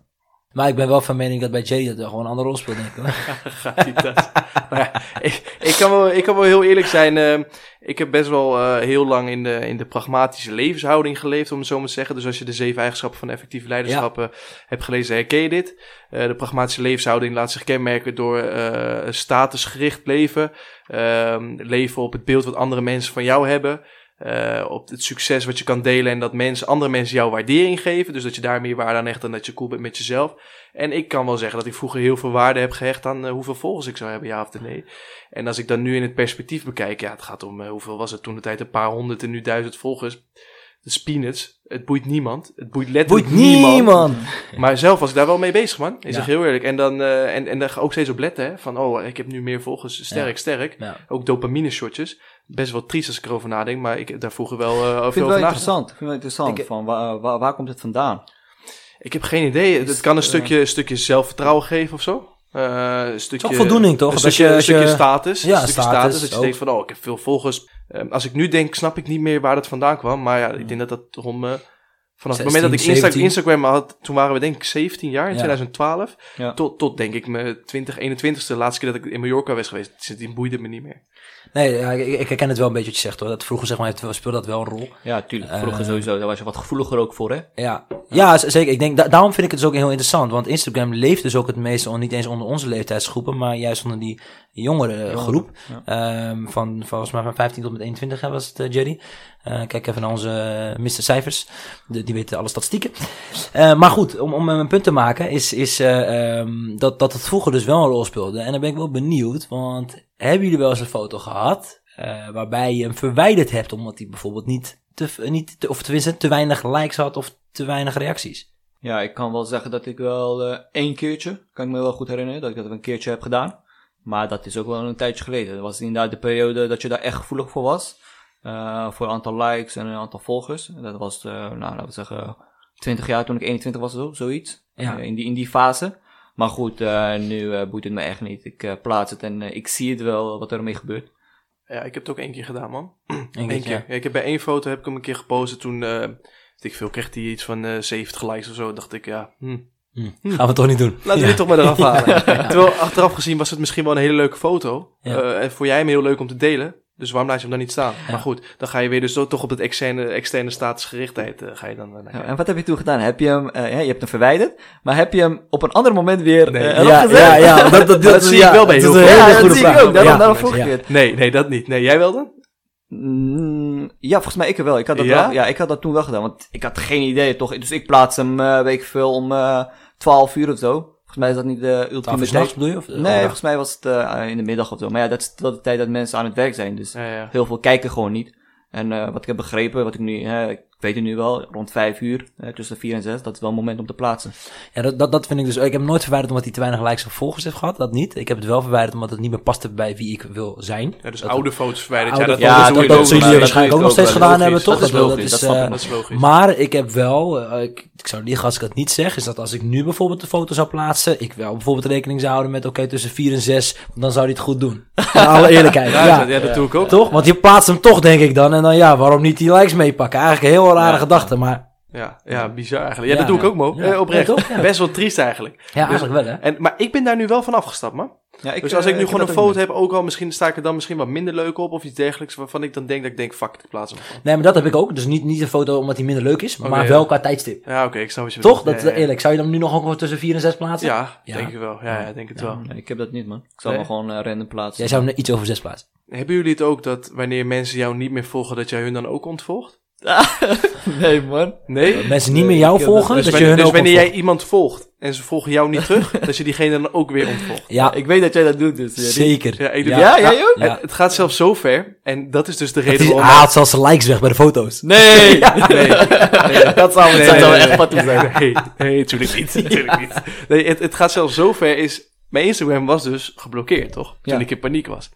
Maar ik ben wel van mening dat bij Jay dat wel gewoon een andere rol speelt, denk ik. [laughs] Gaat niet dat. Ja, ik, ik, kan wel, ik kan wel heel eerlijk zijn. eh, ik heb best wel eh, heel lang in de, in de pragmatische levenshouding geleefd, om het zo maar te zeggen. Dus als je de zeven eigenschappen van effectief leiderschap eh, hebt gelezen, herken je dit. Eh, de pragmatische levenshouding laat zich kenmerken door eh, statusgericht leven. Ehm, leven op het beeld wat andere mensen van jou hebben. Eh, op het succes wat je kan delen en dat mensen, andere mensen jou waardering geven. Dus dat je daar meer waarde aan hecht dan dat je cool bent met jezelf. En ik kan wel zeggen dat ik vroeger heel veel waarde heb gehecht aan eh, hoeveel volgers ik zou hebben, ja of nee. En als ik dan nu in het perspectief bekijk, ja, het gaat om eh, hoeveel was het toen de tijd, een paar honderd en nu duizend volgers. Is peanuts. Het boeit niemand. Het boeit letterlijk Boeit niemand. niemand! Maar zelf was ik daar wel mee bezig, man. Ja. zeg heel eerlijk. En dan en, en daar ik ook steeds op letten, hè. Van, oh, ik heb nu meer volgers. Sterk, Ja. sterk. Ja. Ook dopamine shotjes. Best wel triest als ik erover nadenk, maar ik daar vroeger wel eh, Ik veel vind het wel over interessant. Ik vind het wel interessant. Ik- van waar, waar, waar komt het vandaan? Ik heb geen idee. Is, Het kan een eh, stukje, een stukje zelfvertrouwen geven of zo. Eh, een stukje, toch voldoening, toch? Een Als stukje, je- een stukje status. Ja, een stukje status status. Dat je denkt van, oh, ik heb veel volgers. Ehm, als ik nu denk, snap ik niet meer waar dat vandaan kwam. Maar ja, ik denk dat dat om... eh, vanaf het moment dat ik 16, Insta 17. Instagram had, toen waren we denk ik 17 jaar, in Ja. 2012. Ja. Tot, tot denk ik mijn 20, 21ste, de laatste keer dat ik in Mallorca was geweest. Sindsdien boeide het me niet meer. Nee, ja, ik, ik herken het wel een beetje wat je zegt hoor. Dat vroeger zeg maar, speelde dat wel een rol. Ja, tuurlijk. Vroeger Eh, sowieso. Daar was je wat gevoeliger ook voor, hè? Ja, ja zeker. Ik denk, da- daarom vind ik het dus ook heel interessant. Want Instagram leeft dus ook het meeste, niet eens onder onze leeftijdsgroepen, maar juist onder die jongere groep. Ehm, van volgens mij van 15 tot met 21 hè, was het, eh, Jerry. Eh, kijk even naar onze Mr. Cijfers. De- die weten alle statistieken. Maar goed, om, om een punt te maken, is, is ehm, dat, dat het vroeger dus wel een rol speelde. En dan ben ik wel benieuwd, want hebben jullie wel eens een foto gehad eh, waarbij je hem verwijderd hebt omdat hij bijvoorbeeld niet te, niet te, of tenminste te weinig likes had of te weinig reacties? Ja, ik kan wel zeggen dat ik wel eh, één keertje, kan ik me wel goed herinneren, dat ik dat een keertje heb gedaan. Maar dat is ook wel een tijdje geleden. Dat was inderdaad de periode dat je daar echt gevoelig voor was. Eh, voor een aantal likes en een aantal volgers. Dat was, nou, laten we zeggen, 20 jaar toen ik 21 was, zo, zoiets. Ja. In, die, in die fase. Maar goed, eh, nu eh, boeit het me echt niet. Ik eh, plaats het en ik zie het wel wat er ermee gebeurt. Ja, ik heb het ook één keer gedaan, man. [clears throat] Eén keer. Ja, ik heb bij één foto heb ik hem een keer gepost. en Toen, eh weet ik veel, kreeg hij iets van eh 70 likes of zo. dacht ik, ja, hm, Hm, Gaan we toch niet doen. laten we dit toch maar eraf halen. [laughs] Terwijl achteraf gezien was het misschien wel een hele leuke foto. Ja. Eh, en voor jij hem heel leuk om te delen. Dus waarom laat je hem dan niet staan? Ja. Maar goed, dan ga je weer dus toch op het externe, externe statusgerichtheid eh, ga je dan... eh, Ja, en wat heb je toen gedaan? Heb je hem, eh, ja, je hebt hem verwijderd, maar heb je hem op een ander moment weer Nee. eh, ja, gezet? ja, ja, [laughs] dat, dat, dat zie ik wel bij dat heel is veel. Ja, dat goede zie ik vraag. ook. Daarom, daarom vroeg ik het. Nee, nee, dat niet. Nee, jij wel dan? Mm, ja, volgens mij ik wel. Ik had dat Ja? wel. Ja, ik had dat toen wel gedaan. Want ik had geen idee, toch? Dus ik plaats hem, eh, weet ik veel, om eh 12 uur of zo. Volgens mij is dat niet de ultieme tijd. bedoel je? Of, Nee, volgens mij was het eh, in de middag of zo. Maar ja, dat is de tijd dat mensen aan het werk zijn. Dus Ja, ja. heel veel kijken gewoon niet. En eh, wat ik heb begrepen, wat ik nu, hè, ik weet het nu wel, rond 5 uur, eh, tussen 4 en 6, dat is wel een moment om te plaatsen. Ja, dat, dat, dat vind ik dus. Ik heb hem nooit verwijderd omdat hij te weinig likes of volgers heeft gehad. Dat niet. Ik heb het wel verwijderd omdat het niet meer paste bij wie ik wil zijn. Ja, dus Dat- oude foto's verwijderd. Oude ja, dat, foto's, ja, je zullen jullie waarschijnlijk ook nog steeds gedaan hebben, toch? Dat is wel- logisch, dat is, snap eh. Dat is logisch. Maar ik heb wel, eh, ik, ik zou liegen als ik dat niet zeg, is dat als ik nu bijvoorbeeld de foto zou plaatsen, ik wel bijvoorbeeld rekening zou houden met, oké, tussen 4 en 6, dan zou hij het goed doen. In [laughs] alle eerlijkheid. ja, ja. dat, ja, dat doe ik ook. Toch? Want je plaatst hem toch, denk ik dan. En dan ja, waarom niet die likes meepakken? Eigenlijk een rare Ja. gedachte, maar Ja, ja, bizar eigenlijk. Ja, Ja, dat doe ik ook, Mo. Ja. Eh, oprecht. Ja, toch? Ja. Best wel triest eigenlijk. ja, eigenlijk wel hè. En, maar ik ben daar nu wel van afgestapt, man. Ja, dus als ik eh, nu gewoon een foto heb, ook al misschien sta ik er dan misschien wat minder leuk op of iets dergelijks, waarvan ik dan denk dat ik denk, fuck, ik plaats hem gewoon. Nee, maar dat heb ik ook. Dus niet, niet een foto omdat hij minder leuk is, maar wel ja. qua tijdstip. Ja, oké, ik snap wat je Toch? Dat, Ja, eerlijk. Zou je dan nu nog ook wel tussen 4 en 6 plaatsen? Ja, Ja. denk ik wel. Ja, ja, denk het wel. Nee, ik heb dat niet, man. Ik zal Nee? me gewoon eh, random plaatsen. Jij zou hem iets over 6 plaatsen. Hebben jullie het ook dat wanneer mensen jou niet meer volgen, dat jij hun dan ook ontvolgt? [laughs] nee, man. Nee? Dat mensen niet meer jou volgen, Dus, dat je wanneer, hun dus ook wanneer ontvolgt. jij iemand volgt en ze volgen jou niet terug, [laughs] dat je diegene dan ook weer ontvolgt. Ja, Ik weet dat jij dat doet, dus... eh, zeker. Ja, ik doe- Ja, jij ook? Ja. Het, gaat zelfs zo ver, en dat is dus de reden waarom... hij haalt zelfs zijn likes weg bij de foto's. Nee! [laughs] Nee, nee, dat zou, nee, dat nee, zou nee, echt nee. wat zijn. Nee, nee, natuurlijk niet. Natuurlijk niet. Nee, het, het gaat zelfs zo ver is... Mijn Instagram was dus geblokkeerd, toch? Toen Ja. ik in paniek was.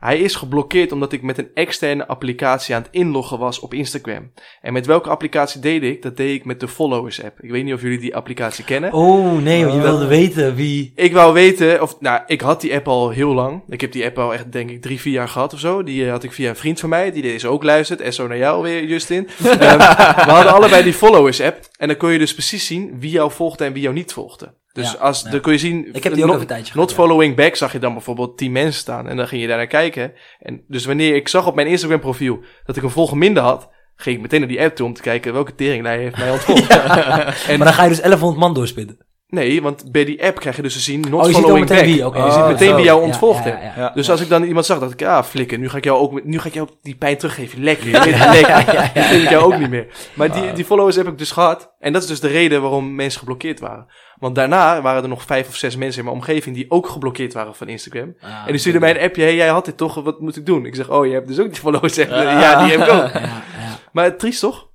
Hij is geblokkeerd omdat ik met een externe applicatie aan het inloggen was op Instagram. En met welke applicatie deed ik? Dat deed ik met de Followers app. Ik weet niet of jullie die applicatie kennen. Oh, nee, je Oh. wilde weten wie... Ik wou weten, of nou, ik had die app al heel lang. Ik heb die app al echt, denk ik, drie, vier jaar gehad of zo. Die eh, had ik via een vriend van mij, die deze ook luistert. SO naar jou weer, Justin. [laughs] Ehm, we hadden allebei die followers app. En dan kon je dus precies zien wie jou volgde en wie jou niet volgde. Dus Ja, als, ja. dan kon je zien... Ik heb die ook not, even een tijdje Not following back zag je dan bijvoorbeeld 10 mensen staan. En dan ging je daar naar kijken. En dus wanneer ik zag op mijn Instagram profiel dat ik een volger minder had... ging ik meteen naar die app toe om te kijken welke teringlijn heeft mij [laughs] ontvolgd. En Maar dan ga je dus 1100 man doorspitten. Nee, want bij die app krijg je dus te zien not Oh, je ziet ook following meteen back. wie, oké. je Oh, ziet meteen zo. wie jou Ja, ontvolgd ja, heeft. ja, Ja. Dus als ik dan iemand zag, dacht ik, ah, flikker, nu ga ik jou ook, nu ga ik jou die pijn teruggeven. Lekker, je lekker. Dat vind ik jou ook niet meer. Maar die, die followers heb ik dus gehad. En dat is dus de reden waarom mensen geblokkeerd waren. Want daarna waren er nog vijf of zes mensen in mijn omgeving die ook geblokkeerd waren van Instagram. Ah, en die stuurden mij een appje, hey, jij had dit toch, wat moet ik doen? Ik zeg, oh, je hebt dus ook die followers. Ja, die heb ik ook. Ja, ja. Maar triest toch?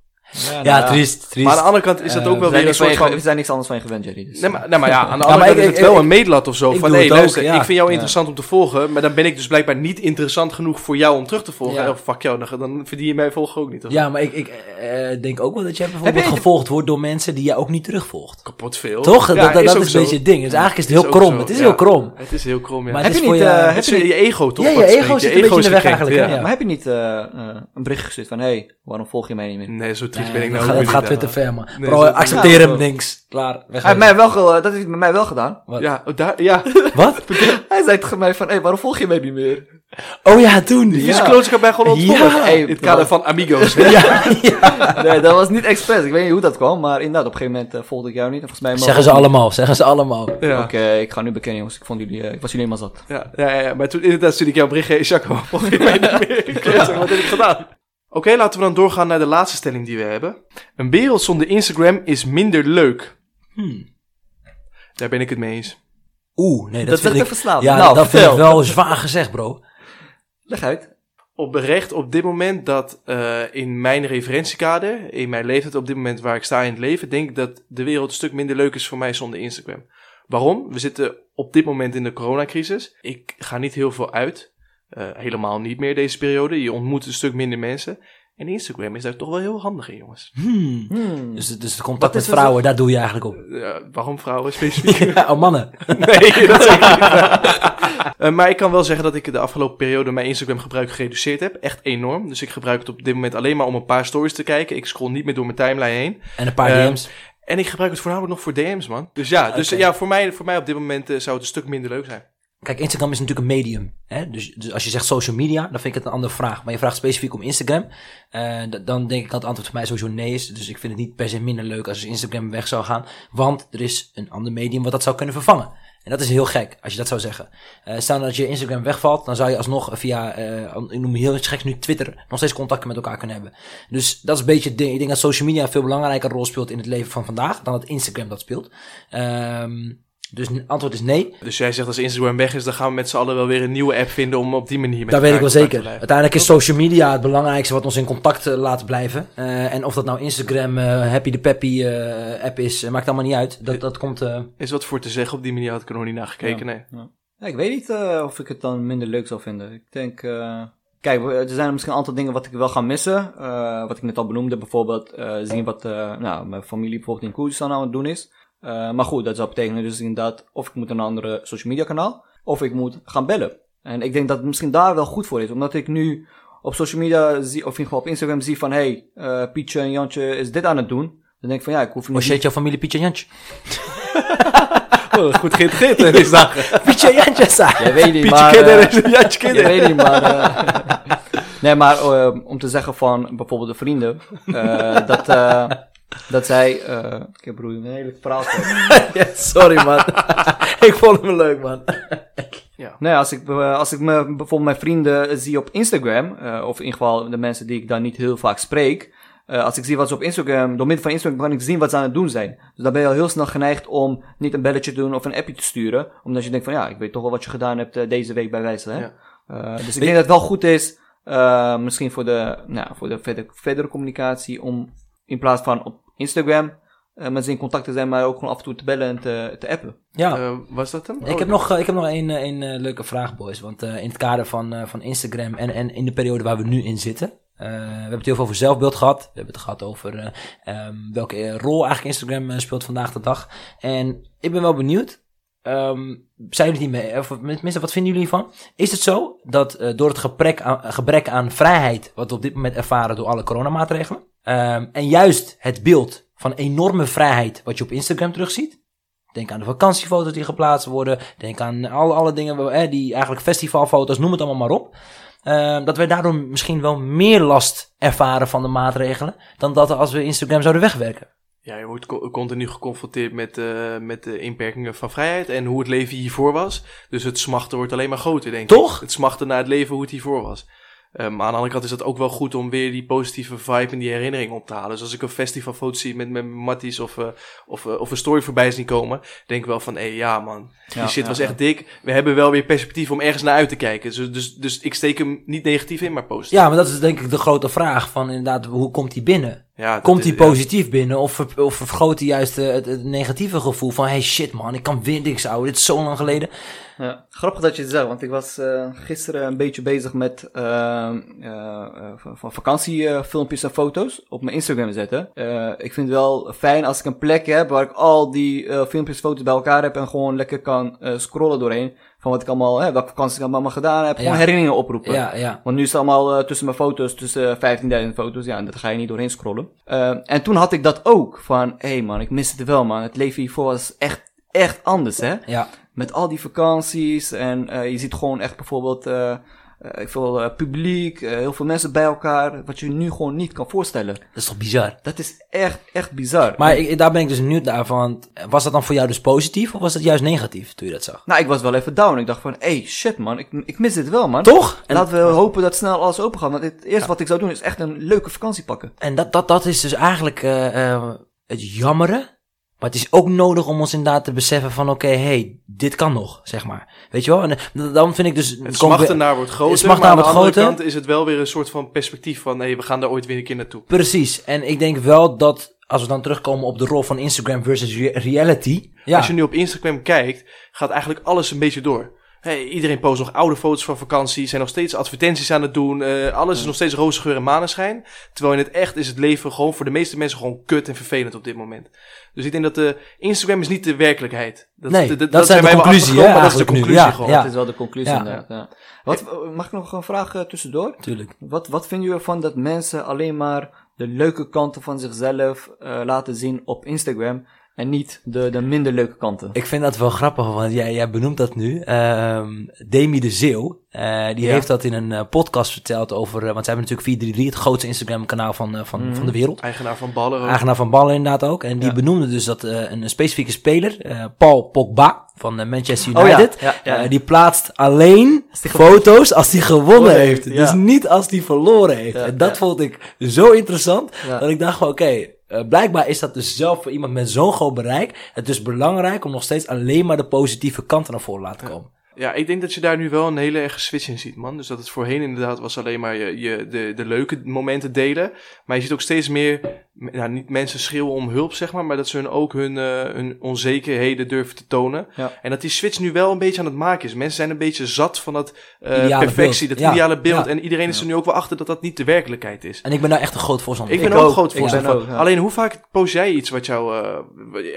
Ja, triest, triest. Maar aan de andere kant is dat Eh, ook wel weer een soort van... we zijn niks anders van je gewend, Jerry. Dus. Nee, maar, nee, maar ja, aan de andere kant ik- is het ik- wel ik- een meetlat of zo. ik Van, hé, ook, luister, ja. ik vind jou Ja. interessant om te volgen, maar dan ben ik dus blijkbaar niet interessant genoeg voor jou om terug te volgen. Ja. Oh, fuck jou, dan, dan verdien je mij volgen ook niet. Of Ja, maar ik, ik eh, denk ook wel dat jij bijvoorbeeld Heb je- gevolgd wordt door mensen die jij ook niet terugvolgt. kapot veel. Toch? Dat, is een beetje het ding. Dus eigenlijk is het Is heel krom. Het is heel krom. Het is heel krom, ja. Maar Heb het je is niet, eh, heb is je je ego toch? Ja, je ego zit een beetje in de weg eigenlijk. Maar heb je niet een bericht gestuurd van, hé, hey, waarom volg je mij niet meer? Nee, zo triest Ben ik dat nou gaat, het weer te ver, man. Nee, Bro, accepteer hem, niks. Klaar, weg. Hij heeft mij wel dat heeft hij met mij wel gedaan. Wat? Ja, oh, daar, ja. [laughs] Wat? [laughs] Hij zei tegen mij van, hé, hey, waarom volg je mij niet meer? Oh ja, toen. Die Ja. klootzak bij gewoon ontvolgd. Ja. Hey, in het kader van Amigos. [laughs] Ja, ja. Nee, dat was niet expres. Ik weet niet hoe dat kwam, maar inderdaad, op een gegeven moment eh, volgde ik jou niet. En volgens mij Zeggen ze allemaal, zeggen ze allemaal. Ja. Oké, ik ga nu bekennen, jongens. Ik, vond jullie, eh, ik was jullie helemaal zat. Ja, ja, ja, ja, maar toen inderdaad stuurde ik jou een bericht. Hey, Jacco, volg je mij niet meer? Klootzak, wat heb ik gedaan? Oké, laten we dan doorgaan naar de laatste stelling die we hebben. Een wereld zonder Instagram is minder leuk. Hmm. Daar ben ik het mee eens. Oeh, nee, dat, Dat, vind ik... even slaap. Ja, nou, dat vind ik wel zwaar gezegd, bro. Leg uit. Oprecht op dit moment dat eh, in mijn referentiekader, in mijn leeftijd op dit moment waar ik sta in het leven, denk ik dat de wereld een stuk minder leuk is voor mij zonder Instagram. Waarom? We zitten op dit moment in de coronacrisis. Ik ga niet heel veel uit. Eh, helemaal niet meer deze periode. Je ontmoet een stuk minder mensen. En Instagram is daar toch wel heel handig in, jongens. Hmm. Hmm. Dus, dus het contact Wat met vrouwen, daar doe je eigenlijk op. [laughs] Waarom vrouwen [laughs] specifiek? Ja, oh, mannen. [laughs] nee, dat zeker niet. Eh, maar ik kan wel zeggen dat ik de afgelopen periode mijn Instagram gebruik gereduceerd heb. Echt enorm. Dus ik gebruik het op dit moment alleen maar om een paar stories te kijken. Ik scroll niet meer door mijn timeline heen. En een paar Eh, DM's. En ik gebruik het voornamelijk nog voor DM's, man. Dus ja, dus, ja voor, mij, voor mij op dit moment zou het een stuk minder leuk zijn. Kijk, Instagram is natuurlijk een medium. Hè? Dus, dus als je zegt social media, dan vind ik het een andere vraag. Maar je vraagt specifiek om Instagram. eh, dan denk ik dat het antwoord voor mij sowieso nee is. Dus ik vind het niet per se minder leuk als Instagram weg zou gaan. Want er is een ander medium wat dat zou kunnen vervangen. En dat is heel gek, als je dat zou zeggen. Eh stel dat je Instagram wegvalt, dan zou je alsnog via, eh, ik noem heel iets geks nu Twitter, nog steeds contacten met elkaar kunnen hebben. Dus dat is een beetje het ding. Ik denk dat social media een veel belangrijker rol speelt in het leven van vandaag dan dat Instagram dat speelt. Ehm, dus het antwoord is nee. Dus jij zegt als Instagram weg is, dan gaan we met z'n allen wel weer een nieuwe app vinden om op die manier met Dat weet ik wel zeker. Uiteindelijk is social media het belangrijkste wat ons in contact eh, laat blijven. Eh, en of dat nou Instagram, eh, Happy the Peppy eh, app is, maakt allemaal niet uit. Dat, dat komt... eh, Is wat voor te zeggen, op die manier had ik er nog niet naar gekeken, nee. Ja, ik weet niet eh, of ik het dan minder leuk zou vinden. Ik denk, eh, kijk, er zijn misschien een aantal dingen wat ik wel ga missen. Eh, wat ik net al benoemde, bijvoorbeeld eh, zien wat eh, nou, mijn familie bijvoorbeeld in Koerdistan aan het doen is. Eh, maar goed, dat zou betekenen dus inderdaad of ik moet naar een andere social media kanaal, of ik moet gaan bellen. En ik denk dat het misschien daar wel goed voor is, omdat ik nu op social media zie, of in ieder geval op Instagram zie van, hey, eh, Pietje en Jantje is dit aan het doen. Dan denk ik van, ja, ik hoef niet... shit, jouw familie Pietje en Jantje. [laughs] Oh, goed geïntegreerd in deze dagen. Pietje en Jantje, sa. Jij weet niet, Pietje maar... Eh, is Jantje weet niet, maar... eh, [laughs] nee, maar eh, om te zeggen van bijvoorbeeld de vrienden... eh, dat, eh, dat zij... eh ik heb broer, een hele verhaal. [laughs] Ja, sorry man. [laughs] ik vond hem leuk man. nee, als ik, eh, als ik me, bijvoorbeeld mijn vrienden zie op Instagram... eh, of in ieder geval de mensen die ik dan niet heel vaak spreek... als ik zie wat ze op Instagram, door middel van Instagram kan ik zien wat ze aan het doen zijn. Dus dan ben je al heel snel geneigd om niet een belletje te doen of een appje te sturen. Omdat je denkt van ja, ik weet toch wel wat je gedaan hebt deze week bij wijze. Hè? Ja. Dus ik denk dat het wel goed is, eh, misschien voor de, nou, voor de verder, verdere communicatie, om in plaats van op Instagram eh, met ze in contact te zijn, maar ook gewoon af en toe te bellen en te, te appen. Ja. Eh, was dat hem? Ik Oh, heb nog, eh, ik heb nog één één, eh, leuke vraag, boys. Want eh, in het kader van, eh, van Instagram en, en in de periode waar we nu in zitten. eh, we hebben het heel veel over zelfbeeld gehad. We hebben het gehad over eh, ehm, welke rol eigenlijk Instagram speelt vandaag de dag. En ik ben wel benieuwd. ehm, zijn jullie het niet mee? Of tenminste, wat vinden jullie hiervan? Is het zo dat eh, door het gebrek aan, gebrek aan vrijheid, wat we op dit moment ervaren door alle coronamaatregelen, ehm, en juist het beeld van enorme vrijheid wat je op Instagram terugziet, Denk aan de vakantiefoto's die geplaatst worden. Denk aan alle, alle dingen, eh, die eigenlijk festivalfoto's, noem het allemaal maar op. Eh, dat wij daardoor misschien wel meer last ervaren van de maatregelen. dan dat als we Instagram zouden wegwerken. Ja, je wordt co- continu geconfronteerd met, eh, met de inperkingen van vrijheid en hoe het leven hiervoor was. Dus het smachten wordt alleen maar groter, denk ik. Toch? Het smachten naar het leven hoe het hiervoor was. Eh, maar aan de andere kant is dat ook wel goed om weer die positieve vibe en die herinnering op te halen. Dus als ik een festivalfoto zie met, met Matties of, eh, of, eh, of een story voorbij zien komen, denk ik wel van, hé ja man, die Ja, shit ja, was echt dik. We hebben wel weer perspectief om ergens naar uit te kijken. Dus, dus, dus ik steek hem niet negatief in, maar positief. Ja, maar dat is denk ik de grote vraag van inderdaad, hoe komt die binnen? Ja, Komt ja. positief binnen of, ver- of vergroot hij juist eh, het, het negatieve gevoel van... hey shit man, ik kan weer niks ouwe, dit is zo lang geleden. Ja, grappig dat je het zegt, want ik was eh, gisteren een beetje bezig met eh, eh, van vakantiefilmpjes en foto's op mijn Instagram zetten. Eh, ik vind het wel fijn als ik een plek heb waar ik al die eh, filmpjes, foto's bij elkaar heb en gewoon lekker kan eh, scrollen doorheen. Van wat ik allemaal, hè, welke vakanties ik allemaal gedaan heb. Gewoon herinneringen oproepen. Ja, ja. Want nu is het allemaal eh, tussen mijn foto's, tussen eh, 15.000 foto's. Ja, en dat ga je niet doorheen scrollen. Eh, en toen had ik dat ook. Van, hé hey man, ik mis het wel man. Het leven hiervoor was echt, echt anders hè. Ja, Met al die vakanties en eh, je ziet gewoon echt bijvoorbeeld eh, eh, veel eh, publiek, eh, heel veel mensen bij elkaar. Wat je nu gewoon niet kan voorstellen. dat is toch bizar? Dat is echt, echt bizar. Maar ik, daar ben ik dus benieuwd naar van, was dat dan voor jou dus positief of was dat juist negatief toen je dat zag? Nou, ik was wel even down. Ik dacht van, hey, shit man, ik, ik mis dit wel man. Toch? En, Laten we hopen dat snel alles open gaat. Want het eerste wat ik zou doen is echt een leuke vakantie pakken. en dat, dat, dat is dus eigenlijk het jammere. Maar het is ook nodig om ons inderdaad te beseffen van oké, hey, dit kan nog, zeg maar. Weet je wel? En eh, dan vind ik dus... Het kom ik smachten weer- naar wordt groter, maar aan de andere groter. kant is het wel weer een soort van perspectief van, hé, we gaan daar ooit weer een keer naartoe. Precies. En ik denk wel dat, als we dan terugkomen op de rol van Instagram versus re- reality. Ja, Als je nu op Instagram kijkt, gaat eigenlijk alles een beetje door. Hey, iedereen post nog oude foto's van vakantie, zijn nog steeds advertenties aan het doen. eh, alles is nog steeds roze geur en maneschijn. Terwijl in het echt is het leven gewoon voor de meeste mensen gewoon kut en vervelend op dit moment. Dus ik denk dat de Instagram is niet de werkelijkheid. Dat, Nee, dat, dat zijn de wij wel conclusie, hè, maar dat is de nu. conclusie Ja, gewoon. ja. Dat is wel de conclusie Ja. inderdaad. Ja. Wat, mag ik nog een vraag eh, tussendoor? tuurlijk. Wat, wat vinden jullie ervan dat mensen alleen maar de leuke kanten van zichzelf eh, laten zien op Instagram en niet de, de minder leuke kanten? Ik vind dat wel grappig, want jij, jij benoemt dat nu. Ehm Demi de Zeeuw, eh, die Ja. heeft dat in een eh, podcast verteld over... eh, want zij hebben natuurlijk 433, het grootste Instagram kanaal van, van, Mhm. van de wereld. Eigenaar van ballen. ook. Eigenaar van ballen inderdaad ook. En die Ja. benoemde dus dat eh, een specifieke speler, eh, Paul Pogba van Manchester Oh ja, United, ja, ja. die plaatst alleen die foto's als hij gewonnen heeft. Dus ja. niet als hij verloren heeft. Ja, en dat ja. vond ik zo interessant, Ja. dat ik dacht van oké, eh, blijkbaar is dat dus zelf voor iemand met zo'n groot bereik, het is belangrijk om nog steeds alleen maar de positieve kanten naar voren te laten komen. Ja, ik denk dat je daar nu wel een hele erge switch in ziet, man. Dus dat het voorheen inderdaad was alleen maar je, je, de, de leuke momenten delen. Maar je ziet ook steeds meer, nou, niet mensen schreeuwen om hulp, zeg maar, maar dat ze hun ook hun, eh, hun onzekerheden durven te tonen. Ja. En dat die switch nu wel een beetje aan het maken is. Mensen zijn een beetje zat van dat eh, perfectie, beeld. dat Ja, ideale beeld. ja. En iedereen is er nu ook wel achter dat dat niet de werkelijkheid is. En ik ben daar echt een groot voorstander Ik van. ben Ik ook ook. groot Ik voorstander ben van. Alleen hoe vaak post jij iets wat jou, eh,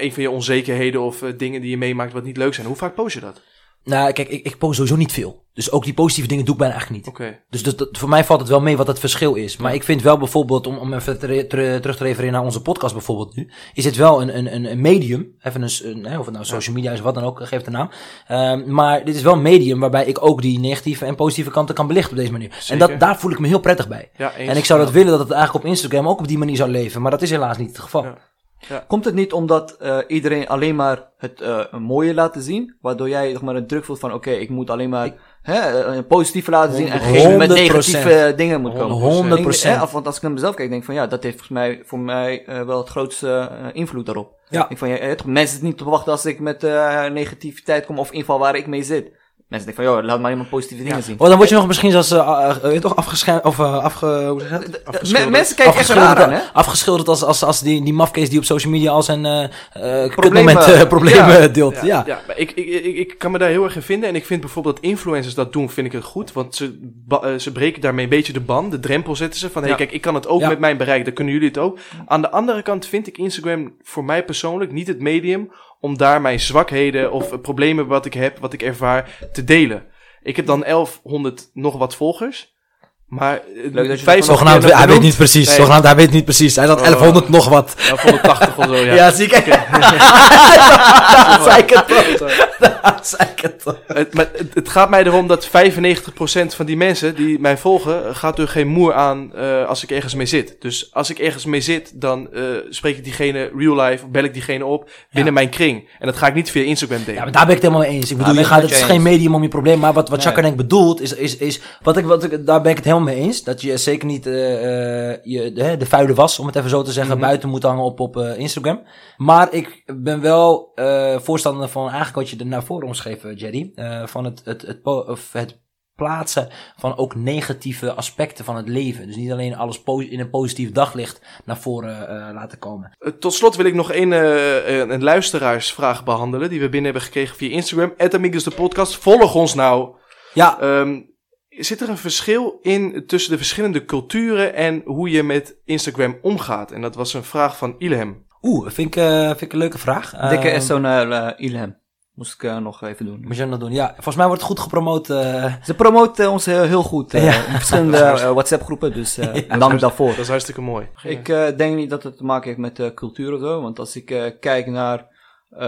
een van je onzekerheden of dingen die je meemaakt wat niet leuk zijn, hoe vaak post je dat? Nou, kijk, ik, ik post sowieso niet veel. Dus ook die positieve dingen doe ik bijna eigenlijk niet. Oké. Dus dat, dat- voor mij valt het wel mee wat het verschil is. Maar ik vind wel bijvoorbeeld, om, om even te terug te refereren naar onze podcast bijvoorbeeld nu, is het wel een, een, een, medium. Even een, een, hè, of het nou social media is, wat dan ook, geef de naam. Ehm, maar dit is wel een medium waarbij ik ook die negatieve en positieve kanten kan belichten op deze manier. En dat, daar voel ik me heel prettig bij. Ja, eens. En ik zou dat Ja. willen dat het eigenlijk op Instagram ook op die manier zou leven. Maar dat is helaas niet het geval. Ja. Ja. Komt het niet omdat eh, iedereen alleen maar het eh, mooie laten zien? Waardoor jij zeg maar, een druk voelt van, oké, ik moet alleen maar hè, eh, een positieve laten zien en geen met 100%. negatieve dingen moet komen. 100%. Ik, hè, want als ik naar mezelf kijk, denk ik van, ja, dat heeft volgens mij, voor mij eh, wel het grootste eh, invloed daarop. Ja. Ik van, ja, toch, mensen zitten niet te wachten als ik met eh, negativiteit kom of inval waar ik mee zit. Mensen denken van, joh, laat maar iemand positieve dingen zien. Oh, dan word je nog misschien zelfs uh, uh, toch afgeschermd, of uh, afge... Hoe zeg je dat? Afgeschilderd. Me- mensen kijken echt raar Afgeschilderd, aan, hè? afgeschilderd als, als, als die, die mafkees die op social media al zijn Problemen. uh, problemen Ja. [laughs] deelt. Ja. Ja, ja maar ik, ik, ik, ik kan me daar heel erg in vinden. En ik vind bijvoorbeeld dat influencers dat doen, vind ik het goed. Want ze, ze breken daarmee een beetje de ban, de drempel zetten ze. Van, hé, Ja. kijk, ik kan het ook Ja. met mijn bereik, dan kunnen jullie het ook. Aan de andere kant vind ik Instagram voor mij persoonlijk niet het medium om daar mijn zwakheden of problemen wat ik heb, wat ik ervaar, te delen. Ik heb dan 1100 nog wat volgers. Maar eh, Leuk dat je vijf dat Zogenaamd, hij weet niet precies. Nee. Zogenaamd, hij weet niet precies. Hij had Oh. 1100 nog wat. Ja, 180 of zo, ja. [laughs] Ja, zie ik. zei ik het toch. zei ik het toch. Het, maar het, het gaat mij erom dat 95% van die mensen die mij volgen, gaat er geen moer aan eh, als ik ergens mee zit. Dus als ik ergens mee zit, dan eh, spreek ik diegene real life, of bel ik diegene op binnen mijn kring. En dat ga ik niet via Instagram delen. Ja, maar daar ben ik het helemaal mee eens. Ik bedoel, je gaat, het is geen medium om je probleem. Maar wat, wat Nee. Denk bedoelt, is, is, is wat ik, wat ik, daar ben ik het helemaal mee eens. Dat je zeker niet eh, eh, je, de, de vuile was, om het even zo te zeggen, Mhm. buiten moet hangen op, op eh, Instagram. Maar ik ben wel voorstander van eigenlijk wat je er naar voren omschreef, Jerry. van het, het, het, of het plaatsen van ook negatieve aspecten van het leven. Dus niet alleen alles in een positief daglicht naar voren laten komen. Tot slot wil ik nog één een, een luisteraarsvraag behandelen die we binnen hebben gekregen via Instagram. Amigos de podcast. Volg ons nou. Ja, Ehm, zit er een verschil in tussen de verschillende culturen en hoe je met Instagram omgaat? En dat was een vraag van Ilham. oeh, vind ik, eh, vind ik een leuke vraag. Dikke Ehm, SO naar eh, Ilham. Moest ik eh, nog even doen. Moet je dat doen? Ja, volgens mij wordt het goed gepromoot. Ze promoten ons heel, heel goed eh, Ja. in verschillende [laughs] eh, WhatsApp-groepen, dus eh, [laughs] dank daarvoor. Dat is hartstikke mooi. Ik eh, denk niet dat het te maken heeft met eh, cultuur of zo, want als ik eh, kijk naar, eh,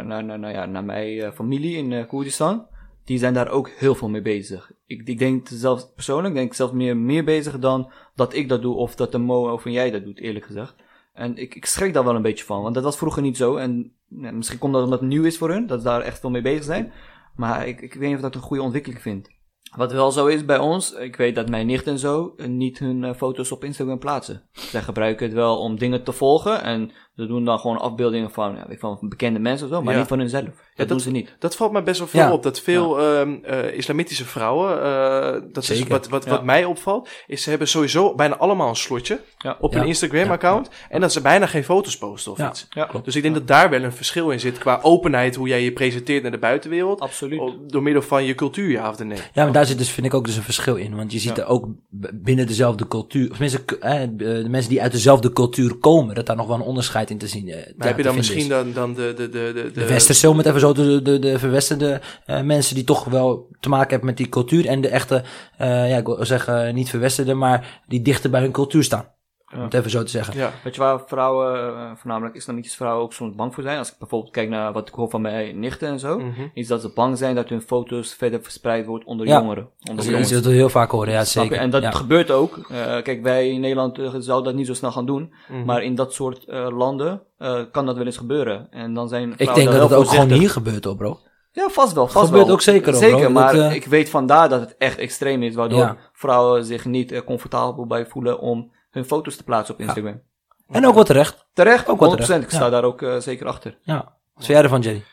naar, naar, naar, ja, naar mijn familie in Koerdistan, die zijn daar ook heel veel mee bezig. Ik, ik denk zelfs persoonlijk, denk ik zelfs meer, meer bezig dan dat ik dat doe of dat de Mo of jij dat doet, eerlijk gezegd. En ik, ik schrik daar wel een beetje van, want dat was vroeger niet zo. En misschien komt dat omdat het nieuw is voor hun, dat ze daar echt veel mee bezig zijn. Maar ik, ik weet niet of dat een goede ontwikkeling vind. Wat wel zo is bij ons, ik weet dat mijn nicht en zo eh, niet hun eh, foto's op Instagram plaatsen. Zij gebruiken het wel om dingen te volgen en ze doen dan gewoon afbeeldingen van, ja, van bekende mensen of zo, maar Ja. niet van hunzelf. Dat, dat- doen ze niet. Dat valt mij best wel veel Ja. op. Dat veel ehm, eh, islamitische vrouwen, eh, dat is wat, wat, Ja. wat mij opvalt, is ze hebben sowieso bijna allemaal een slotje Ja. op Ja. hun Instagram-account. En dat ze bijna geen foto's posten of Ja. iets. Ja, Dus ik denk dat daar wel een verschil in zit qua openheid, hoe jij je presenteert naar de buitenwereld. absoluut. Door middel van je cultuur, ja of nee. ja, maar daar zit dus, vind ik ook dus een verschil in. Want je ziet Ja. er ook binnen dezelfde cultuur, of tenminste, eh, de mensen die uit dezelfde cultuur komen, dat daar nog wel een onderscheid in te zien eh, Maar heb je dan misschien is. dan, dan de, de, de, de, De westerse, om het even zo de, de, de verwesterde eh, mensen die toch wel te maken hebben met die cultuur. En de echte, eh, ja, ik wil zeggen niet verwesterde, maar die dichter bij hun cultuur staan. Om het even zo te zeggen. Ja, Weet je waar vrouwen, eh, voornamelijk islamitische vrouwen, ook soms bang voor zijn? Als ik bijvoorbeeld kijk naar wat ik hoor van mijn nichten en zo, mhm. is dat ze bang zijn dat hun foto's verder verspreid wordt onder Ja. jongeren. Onder Dat is iets wat we heel vaak horen, ja Snap je? zeker. En dat ja. gebeurt ook. Eh, kijk, wij in Nederland eh, zouden dat niet zo snel gaan doen. Mhm. Maar in dat soort eh, landen eh, kan dat wel eens gebeuren. En dan zijn Ik denk dat het ook gewoon hier gebeurt, hoor, bro. Ja, vast wel. Vast Gebeurt wel. ook zeker, hoor, Zeker, bro. maar Dat, ik weet vandaar dat het echt extreem is. Waardoor Ja. vrouwen zich niet comfortabel bij voelen om hun foto's te plaatsen op Instagram. En ook wat terecht. Terecht, Ook wat 100%. terecht, Ik sta ja. daar ook eh, zeker achter. Ja. Wat vind jij ervan, Jerry?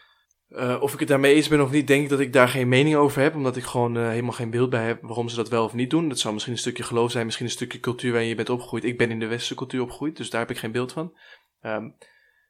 Eh, of ik het daarmee eens ben of niet, denk ik dat ik daar geen mening over heb. Omdat ik gewoon eh, helemaal geen beeld bij heb waarom ze dat wel of niet doen. Dat zou misschien een stukje geloof zijn, misschien een stukje cultuur waarin je bent opgegroeid. Ik ben in de westerse cultuur opgegroeid, dus daar heb ik geen beeld van. Ehm,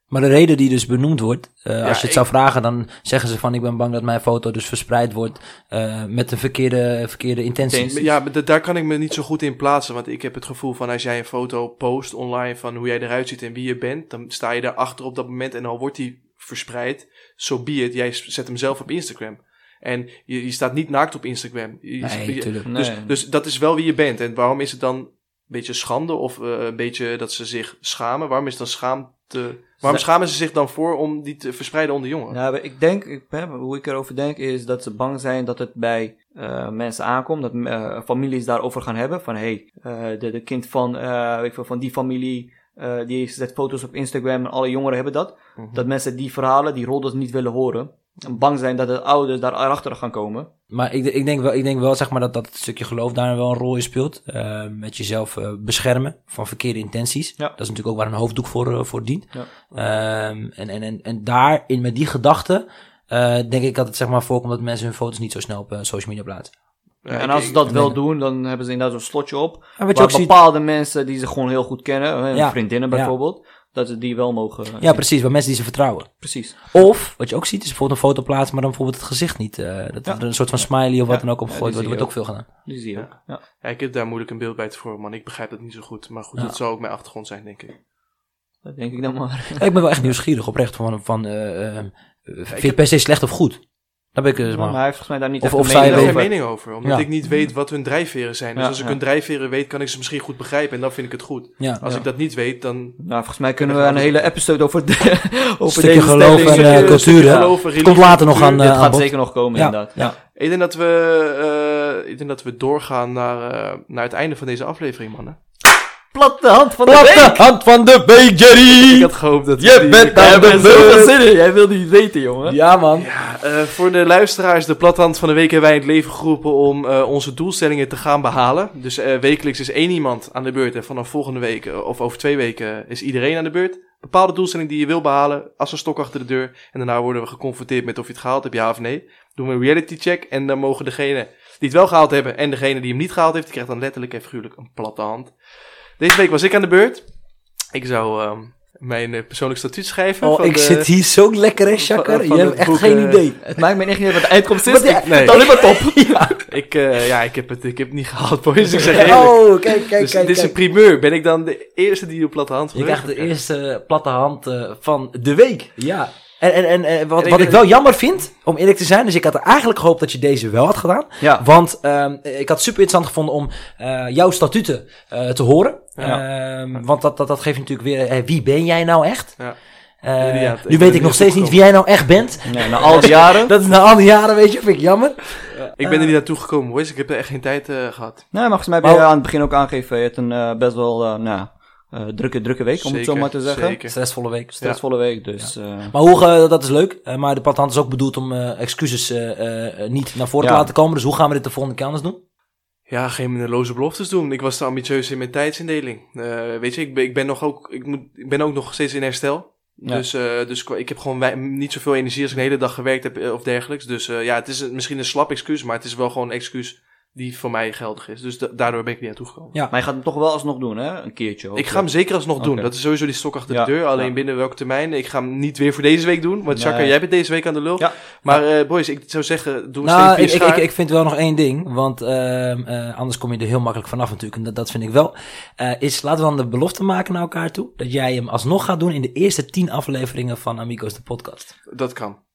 Maar de reden die dus benoemd wordt, eh, als je het ik- zou vragen, dan zeggen ze van ik ben bang dat mijn foto dus verspreid wordt eh, met de verkeerde, verkeerde intentie. Intentie. ja, maar da- daar kan ik me niet zo goed in plaatsen. Want ik heb het gevoel van als jij een foto post online van hoe jij eruit ziet en wie je bent, dan sta je daarachter op dat moment en al wordt die verspreid. Zo so be it. Jij zet hem zelf op Instagram. En je, je staat niet naakt op Instagram. Je- Nee, je- tuurlijk. Dus, Nee. dus dat is wel wie je bent. En waarom is het dan beetje schande of eh, een beetje dat ze zich schamen? Waarom is dan schaamte? Waarom schamen ze zich dan voor om die te verspreiden onder jongeren? Maar ik denk, ik, hè, hoe ik erover denk, is dat ze bang zijn dat het bij eh, mensen aankomt. Dat eh, families daarover gaan hebben. Van hé, hey, de, de kind van, weet ik veel, van die familie die zet foto's op Instagram en alle jongeren hebben dat. Mhm. Dat mensen die verhalen, die roddels niet willen horen. Bang zijn dat de ouders daar achter gaan komen. Maar ik, ik, denk wel, ik denk wel zeg maar, dat, dat het stukje geloof daar wel een rol in speelt. Eh, met jezelf eh, beschermen van verkeerde intenties. Ja. Dat is natuurlijk ook waar een hoofddoek voor, eh, voor dient. Ja. Ehm, en, en, en, en daarin, met die gedachte, eh, denk ik dat het zeg maar, voorkomt dat mensen hun foto's niet zo snel op social media plaatsen. Ja, en als ze dat wel doen, dan hebben ze inderdaad zo'n slotje op. Waar ziet, bepaalde mensen die ze gewoon heel goed kennen, vriendinnen Ja. bijvoorbeeld, dat ze die wel mogen. ja precies, bij mensen die ze vertrouwen. precies. Of, wat je ook ziet, is bijvoorbeeld een foto plaatsen, maar dan bijvoorbeeld het gezicht niet. eh, dat Ja. er een soort van smiley of wat Ja. dan ook op Ja, gegooid wordt, zie wordt ook veel gedaan. Die zie je ook. Ja. Ja, ik heb daar moeilijk een beeld bij te vormen, man. Ik begrijp dat niet zo goed. Maar goed, Ja. dat zou ook mijn achtergrond zijn, denk ik. Dat denk ik dan maar. Ja, ik ben wel echt nieuwsgierig oprecht van, van eh, eh, vind per se slecht of goed? Daar ben ik dus Maar maar. hij heeft volgens mij daar niet Of- of mening daar weet- geen over. mening over, omdat Ja. ik niet weet wat hun drijfveren zijn. Dus Ja, als ik ja. hun drijfveren weet, kan ik ze misschien goed begrijpen. En dan vind ik het goed. Ja. Als Ja. ik dat niet weet, dan... Nou, volgens mij kunnen we een hele episode over, de, [laughs] over Stukje deze geloof en, eh, cultuur, geloof, religie, komt later nog aan, Dit eh, aan gaat bod. zeker nog komen, Ja. inderdaad. Ja. Ik denk dat we, eh, ik denk dat we doorgaan naar, eh, naar het einde van deze aflevering, mannen. Platte hand van de Platte week! hand van de week, Ik Jerry! had gehoopt dat Je die- bent Jij aan de beurt. zin in. Jij wil niet weten, jongen. Ja, man. Ja, eh, voor de luisteraars, de plathand van de week hebben wij in het leven geroepen om eh, onze doelstellingen te gaan behalen. Dus eh, wekelijks is één iemand aan de beurt en vanaf volgende week of over twee weken is iedereen aan de beurt. Bepaalde doelstelling die je wil behalen, als een stok achter de deur. En daarna worden we geconfronteerd met of je het gehaald hebt, ja of nee. Doen we een reality check en dan mogen degene die het wel gehaald hebben en degene die hem niet gehaald heeft, die krijgt dan letterlijk en figuurlijk een platte hand. Deze week was ik aan de beurt. Ik zou ehm, mijn eh, persoonlijk statuut schrijven. Oh, van ik de- zit hier zo lekker, hè, Shakker? Je hebt echt boek, geen eh, idee. [laughs] Het maakt me echt niet uit wat de uitkomst is. Ik Nee. het alleen maar top. [laughs] ja. Ik, eh, ja, ik heb, het, ik heb het niet gehaald, boys. Ik zeg eerlijk. Oh, kijk, kijk, dus kijk. dit is een primeur. Ben ik dan de eerste die op platte hand Je krijgt de eerste platte hand eh, van de week. Ja. En, en, en wat, wat ik wel jammer vind, om eerlijk te zijn, dus ik had er eigenlijk gehoopt dat je deze wel had gedaan. Ja. Want ehm, ik had super interessant gevonden om eh, jouw statuten eh, te horen. Ja. Ehm, want dat, dat, dat geeft natuurlijk weer, eh, wie ben jij nou echt? Ja. Eh, nu weet ik nog steeds niet wie jij nou echt bent. Ja, na al die [laughs] jaren. Dat is na al die jaren, weet je, vind ik jammer. Ik ben er niet naartoe gekomen, boys. Ik heb er echt geen tijd eh, gehad. Nee, maar volgens mij heb je aan het begin ook aangegeven. Je hebt een eh, best wel eh, nou, eh, drukke, drukke week, om het zo maar te zeggen. Zeker. Stressvolle week. Stressvolle week, dus... eh, Maar hoe, eh, dat is leuk. Maar de platte hand is ook bedoeld om eh, excuses eh, eh, niet naar voren Ja. te laten komen. Dus hoe gaan we dit de volgende keer anders doen? Ja, geen minderloze beloftes doen. Ik was te ambitieus in mijn tijdsindeling. Eh, weet je, ik ben, ik ben nog ook, ik moet, ik ben ook nog steeds in herstel. Ja. Dus, eh, dus ik heb gewoon niet zoveel energie als ik de hele dag gewerkt heb of dergelijks. Dus eh, ja, het is misschien een slap excuus, maar het is wel gewoon een excuus die voor mij geldig is. Dus da- daardoor ben ik niet naartoe gekomen. Ja. Maar je gaat hem toch wel alsnog doen, hè? Een keertje. Ik ga hem zeker alsnog doen. Dat is sowieso die stok achter Ja, de deur. Alleen ja. binnen welke termijn. Ik ga hem niet weer voor deze week doen. Want Chaka, Nee. jij bent deze week aan de lul. Ja. Maar eh, boys, ik zou zeggen, doe een Nou, steen ik, ik, ik vind wel nog één ding. Want ehm, eh, anders kom je er heel makkelijk vanaf natuurlijk. En dat, dat vind ik wel. Eh, is, laten we dan de belofte maken naar elkaar toe. Dat jij hem alsnog gaat doen in de eerste tien afleveringen van Amigos de podcast. Dat kan.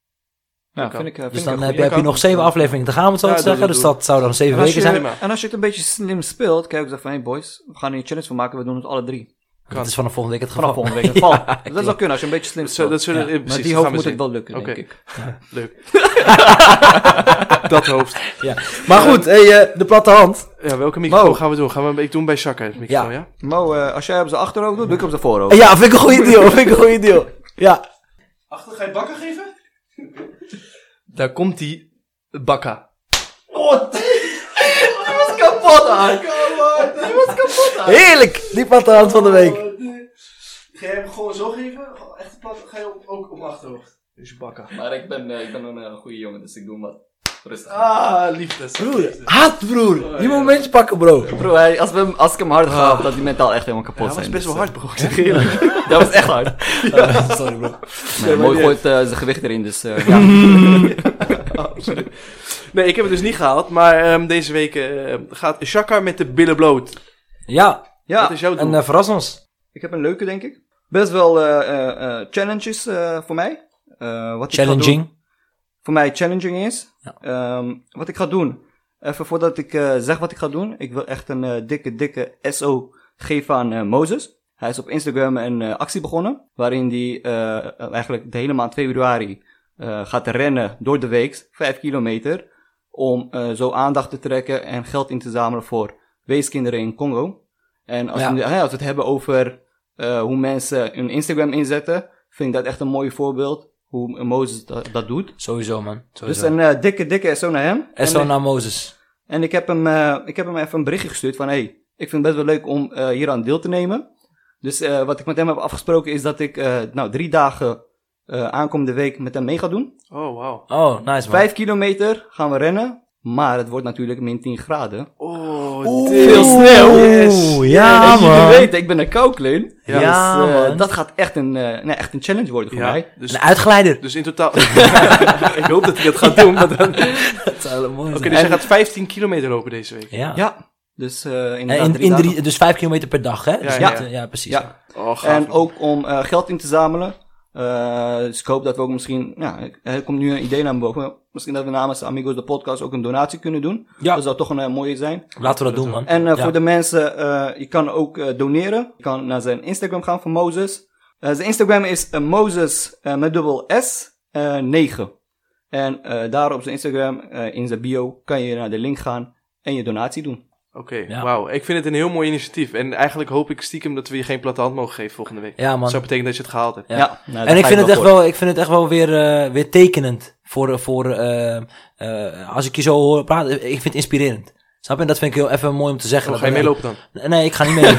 Ja, kan. vind ik, eh, vind Dus ik dan heb, je- heb je kan. nog zeven afleveringen te gaan, om het zo Ja, te doe, zeggen. Dus dat zou dan zeven weken zijn. en als je het een beetje slim speelt, kijk ik zeg van, hey boys, we gaan er een challenge van maken, we doen het alle drie. Dat is vanaf volgende week het geval. Vanaf volgende week [laughs] het val. Ja, dat zou kunnen als je een beetje slim Dat, zou- speelt. dat zullen, Ja, eh, Maar precies, die hoofd moet het wel lukken, denk ik. Leuk. [laughs] dat hoofd. Ja. Maar goed, hey, eh, de platte hand. Ja, welke microfoon Mo. gaan we doen? Gaan we, ik doe hem bij Chaka, het microfoon, ja? Mo, eh, als jij op zijn achterhoofd doet, doe ik op zijn voorhoofd. Ja, vind ik een goede deal. Vind ik een goede deal. Ja. Achter, ga je bakken geven? [laughs] Daar komt die bakka. Oh, [laughs] die was kapot, aan. Die was kapot, aan. Heerlijk. Die platte hand van de week. Ga jij hem gewoon zo geven? Echt plat, ga je ook, ook op achterhoofd? Dus je bakka. Maar ik ben, ik ben een goede jongen, dus ik doe wat rustig. Ah, liefde. Broer, haat broer. Die momentjes pakken bro. Bro, hij, als, we als ik hem hard ga, dat die mentaal echt helemaal kapot Ja, dat zijn. was best wel dus, hard, bro. Ik zeg eerlijk. eh, dat was echt hard. [laughs] Sorry bro. Nee, mooi gooit eh, zijn gewicht erin, dus eh, [laughs] ja. Absoluut. Nee, ik heb het dus niet gehaald. Maar ehm, deze week eh, gaat Shakar met de billen bloot. Ja, ja, Wat is jouw doel? en uh, verras ons. ik heb een leuke, denk ik. Best wel eh, eh, eh, challenges eh, voor mij. Eh, wat ik ga doen- Challenging. Voor mij challenging is. Ja. Ehm, wat ik ga doen. Even voordat ik eh, zeg wat ik ga doen. Ik wil echt een eh, dikke, dikke SO geven aan eh, Mozes. Hij is op Instagram een actie begonnen. Waarin hij eigenlijk de hele maand februari gaat rennen door de week. 5 kilometer. Om zo aandacht te trekken en geld in te zamelen voor weeskinderen in Congo. En als, Ja. we, als we het hebben over hoe mensen hun Instagram inzetten, vind ik dat echt een mooi voorbeeld. Hoe Mozes dat, dat doet. Sowieso, man. Dus een eh, dikke, dikke SO naar hem. en En, zo eh, naar Mozes. en ik, heb hem, eh, ik heb hem even een berichtje gestuurd van... Hey, ik vind het best wel leuk om eh, hier aan deel te nemen. Dus eh, wat ik met hem heb afgesproken is dat ik eh, nou, drie dagen eh, aankomende week met hem mee ga doen. Oh, wauw. Oh, nice, man. Vijf kilometer gaan we rennen. Maar het wordt natuurlijk min 10 graden. Oh, Oeh, dit- Veel sneeuw. Yes. ja, jullie man. weten, ik ben een koukleun. Ja. Ja, dus, eh, man. dat gaat echt een, eh, nee, echt een challenge worden voor Ja, mij. dus, Een uitgeleider. dus in totaal... [laughs] ik hoop dat hij dat gaat doen. maar dan- Oké, [laughs] Dat zou mooi zijn. dus hij gaat 15 kilometer lopen deze week. Ja. Ja, dus eh inderdaad in, drie in dagen. drie, dus vijf kilometer per dag, hè? Dus Ja, ja. ja precies. Ja. Oh, gaaf. En ook om eh, geld in te zamelen. Eh, dus ik hoop dat we ook misschien, ja, er komt nu een idee naar boven. Misschien dat we namens Amigos de podcast ook een donatie kunnen doen. Ja. Dat zou toch een eh, mooie zijn. Laten we dat doen, man. En eh, Ja. voor de mensen, je kan ook doneren. Je kan naar zijn Instagram gaan van Moses. Eh, zijn Instagram is Moses eh, met dubbel S eh 9. En daar op zijn Instagram, in zijn bio, kan je naar de link gaan en je donatie doen. Oké, Ja. wauw. Ik vind het een heel mooi initiatief. En eigenlijk hoop ik stiekem dat we je geen platte hand mogen geven volgende week. Ja, man. Dat zou betekenen dat je het gehaald hebt. Ja. Ja, nou, En ik vind, het echt voor. wel, ik vind het echt wel weer, eh, weer tekenend voor, voor eh, eh, als ik je zo hoor praten. Ik vind het inspirerend. Snap je? En dat vind ik heel even mooi om te zeggen. Oh, ga je meelopen dan? Nee, ik ga niet mee. [laughs]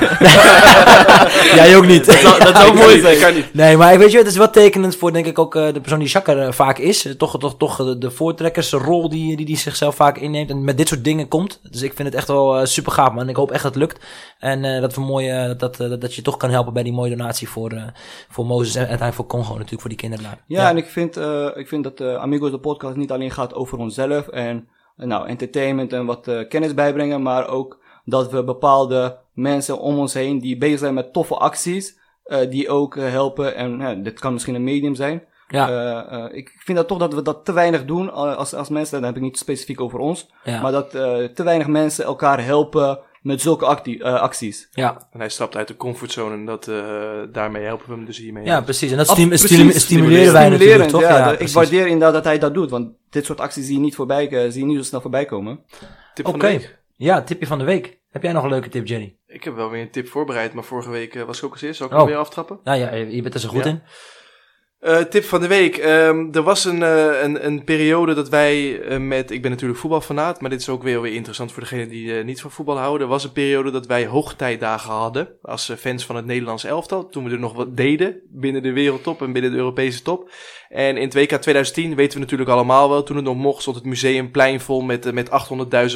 [laughs] Jij ook niet. Dat zou, dat zou [laughs] Ik kan mooi zijn. ik kan niet. Nee, maar weet je, het is wat tekenend voor denk ik ook eh, de persoon die Shakker eh, vaak is. Toch, toch, toch de, de voortrekkersrol die, die die zichzelf vaak inneemt en met dit soort dingen komt. Dus ik vind het echt wel eh, super gaaf, man. Ik hoop echt dat het lukt. En eh, dat we mooi, dat, dat je toch kan helpen bij die mooie donatie voor, eh, voor Mozes en uiteindelijk voor Congo natuurlijk, voor die kinderen daar. Ja, en ik vind, eh, ik vind dat eh, Amigos de podcast niet alleen gaat over onszelf en nou, entertainment en wat eh, kennis bijbrengen, maar ook dat we bepaalde mensen om ons heen die bezig zijn met toffe acties, eh, die ook eh, helpen. En eh, dit kan misschien een medium zijn. Ja, Eh, eh, ik vind dat toch dat we dat te weinig doen eh, als, als mensen. Dan heb ik niet specifiek over ons. ja, Maar dat eh, te weinig mensen elkaar helpen met zulke acti- eh, acties. ja. En hij stapt uit de comfortzone en dat, eh, daarmee helpen we hem dus hiermee. ja, precies. En dat Af- precies, stimuleren wij natuurlijk, toch? ja, ik waardeer inderdaad dat hij dat doet. Want dit soort acties zie je niet, voorbij, eh, zie je niet zo snel voorbij komen. Tip van Oké. de week. Ja, tipje van de week. Heb jij nog een leuke tip, Jerry? Ik heb wel weer een tip voorbereid, maar vorige week was ik ook eens eerst. Zal ik Oh. hem weer aftrappen? Nou ja, je je bent er zo goed Ja. in. Eh, tip van de week. Ehm, er was een, eh, een, een periode dat wij eh, met... Ik ben natuurlijk voetbalfanaat, maar dit is ook weer, weer interessant voor degenen die niet van voetbal houden. Er was een periode dat wij hoogtijdagen hadden als fans van het Nederlands elftal. Toen we er nog wat deden binnen de wereldtop en binnen de Europese top. En in het WK 2010 weten we natuurlijk allemaal wel. Toen het nog mocht stond het museumplein vol met, met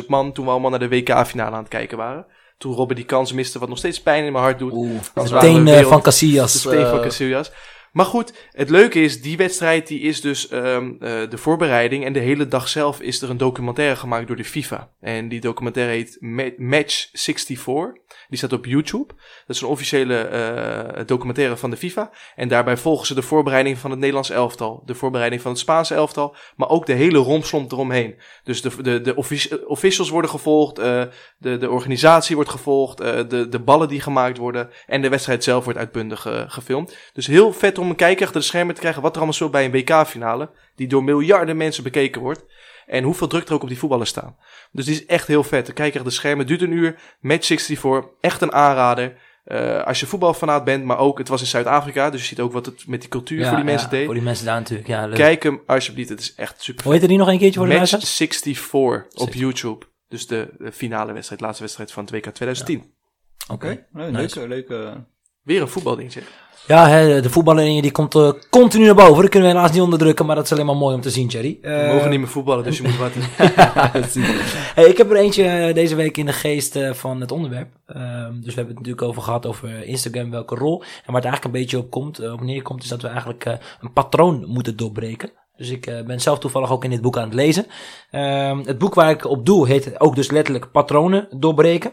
800.000 man. Toen we allemaal naar de WK-finale aan het kijken waren. Toen Robben die kans miste, wat nog steeds pijn in mijn hart doet. Oeh, Als de waren we teen eh, wereld- van Casillas. De [laughs] steen van Casillas. Maar goed, het leuke is, die wedstrijd die is dus eh, de voorbereiding. En de hele dag zelf is er een documentaire gemaakt door de FIFA. En die documentaire heet Ma- Match 64. Die staat op YouTube. Dat is een officiële eh, documentaire van de FIFA. En daarbij volgen ze de voorbereiding van het Nederlands elftal. De voorbereiding van het Spaanse elftal. Maar ook de hele rompslomp eromheen. Dus de, de, de offici- officials worden gevolgd. eh, de, de organisatie wordt gevolgd. eh, de, de ballen die gemaakt worden. En de wedstrijd zelf wordt uitbundig gefilmd. Dus heel vet om een kijkje achter de schermen te krijgen wat er allemaal speelt bij een WK-finale. Die door miljarden mensen bekeken wordt. En hoeveel druk er ook op die voetballers staan. Dus die is echt heel vet. Kijk achter de schermen. Duurt een uur. Match 64. Echt een aanrader. Eh, als je voetbalfanaat bent, maar ook, het was in Zuid-Afrika. Dus je ziet ook wat het met die cultuur voor die mensen ja, deed. Voor die mensen daar natuurlijk, ja. Leuk. Kijk hem alsjeblieft. Het is echt super Hoe heet er die nog een keertje voor de Match luisteraars? 64 op 64. YouTube. Dus de, de finale wedstrijd, laatste wedstrijd van het WK 2010. Oké. Nee, Nice. Leuke, leuke. Weer een voetbaldingetje. Ja, hè, de voetballer in je die komt eh, continu naar boven. Dat kunnen we helaas niet onderdrukken, maar dat is alleen maar mooi om te zien, Jerry. We Eh, mogen niet meer voetballen, dus je moet wat. [laughs] Hey, ik heb er eentje eh, deze week in de geest van het onderwerp. Ehm, dus we hebben het natuurlijk over gehad over Instagram, welke rol. En waar het eigenlijk een beetje op komt, op neerkomt, is dat we eigenlijk een patroon moeten doorbreken. Dus ik ben zelf toevallig ook in dit boek aan het lezen. Ehm, het boek waar ik op doe heet ook dus letterlijk patronen doorbreken.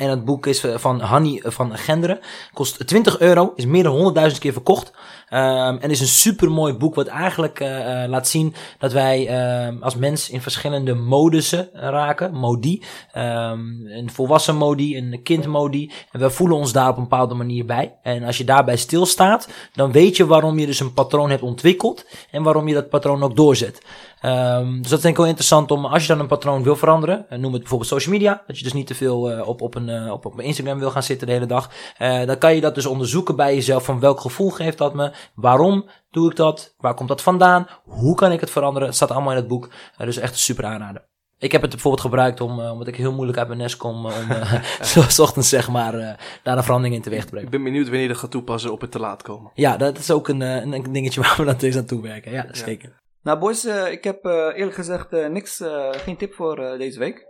En het boek is eh, van Hanny van Genderen. Kost 20 euro, is meer dan 100.000 keer verkocht. Ehm, en is een super mooi boek wat eigenlijk eh, eh, laat zien dat wij ehm, als mens in verschillende modussen raken. Modi. Ehm, een volwassen modi, een kindmodi. En we voelen ons daar op een bepaalde manier bij. En als je daarbij stilstaat, dan weet je waarom je dus een patroon hebt ontwikkeld. En waarom je dat patroon ook doorzet. Ehm, dus dat is denk ik wel interessant om, als je dan een patroon wil veranderen, eh, noem het bijvoorbeeld social media, dat je dus niet te veel eh, op, op een eh, op, op mijn Instagram wil gaan zitten de hele dag. Eh, dan kan je dat dus onderzoeken bij jezelf. Van welk gevoel geeft dat me? Waarom doe ik dat? Waar komt dat vandaan? Hoe kan ik het veranderen? Het staat allemaal in het boek. Dus echt een super aanrader. Ik heb het bijvoorbeeld gebruikt om, omdat ik heel moeilijk uit mijn nest kom, om [laughs] [laughs] zoals ochtends zeg maar daar een verandering in teweeg te brengen. Ik ben benieuwd wanneer je dat gaat toepassen op het te laat komen. Ja, dat is ook een, een, een dingetje [laughs] waar we dan steeds aan toe werken. Ja, zeker. Nou boys, eh, ik heb eh, eerlijk gezegd eh, niks, eh, geen tip voor eh, deze week.